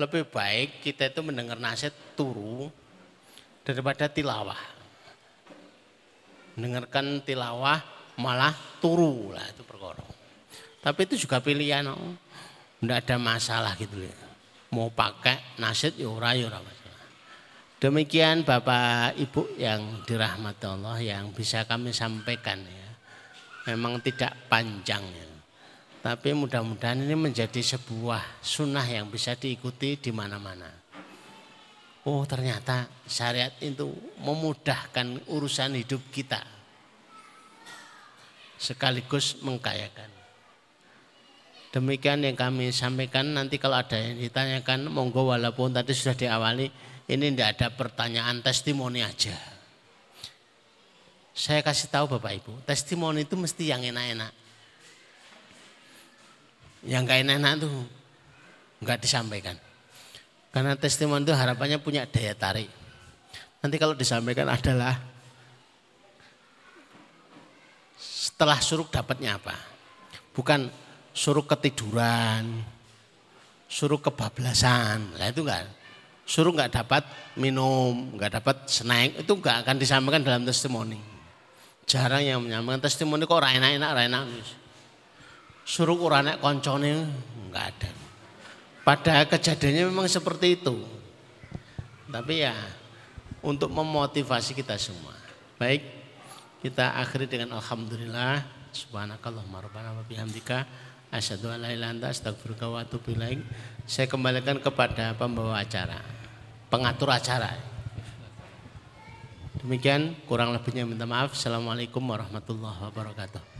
lebih baik kita itu mendengar nasihat turu daripada tilawah. Mendengarkan tilawah malah turu lah itu perkara. Tapi itu juga pilihan, oh. Enggak ada masalah gitu ya. Mau pakai nasihat ya ora ya ora. Demikian Bapak Ibu yang dirahmati Allah yang bisa kami sampaikan ya. Memang tidak panjang ya. Tapi mudah-mudahan ini menjadi sebuah sunnah yang bisa diikuti di mana-mana. Oh ternyata syariat itu memudahkan urusan hidup kita. Sekaligus mengkayakan. Demikian yang kami sampaikan nanti kalau ada yang ditanyakan monggo walaupun tadi sudah diawali ini tidak ada pertanyaan testimoni aja. Saya kasih tahu Bapak Ibu, testimoni itu mesti yang enak-enak yang gak enak-enak tuh nggak disampaikan. Karena testimoni itu harapannya punya daya tarik. Nanti kalau disampaikan adalah setelah suruk dapatnya apa? Bukan suruk ketiduran, suruk kebablasan. Lah itu enggak. Suruk enggak dapat minum, enggak dapat snack, itu enggak akan disampaikan dalam testimoni. Jarang yang menyampaikan testimoni kok ora enak-enak, enak. Suruk ora enak koncone enggak ada. Pada kejadiannya memang seperti itu. Tapi ya untuk memotivasi kita semua. Baik, kita akhiri dengan alhamdulillah subhanakallahumma rabbana wa bihamdika asyhadu an la astaghfiruka wa atubu. Saya kembalikan kepada pembawa acara, pengatur acara. Demikian kurang lebihnya minta maaf. Assalamualaikum warahmatullahi wabarakatuh.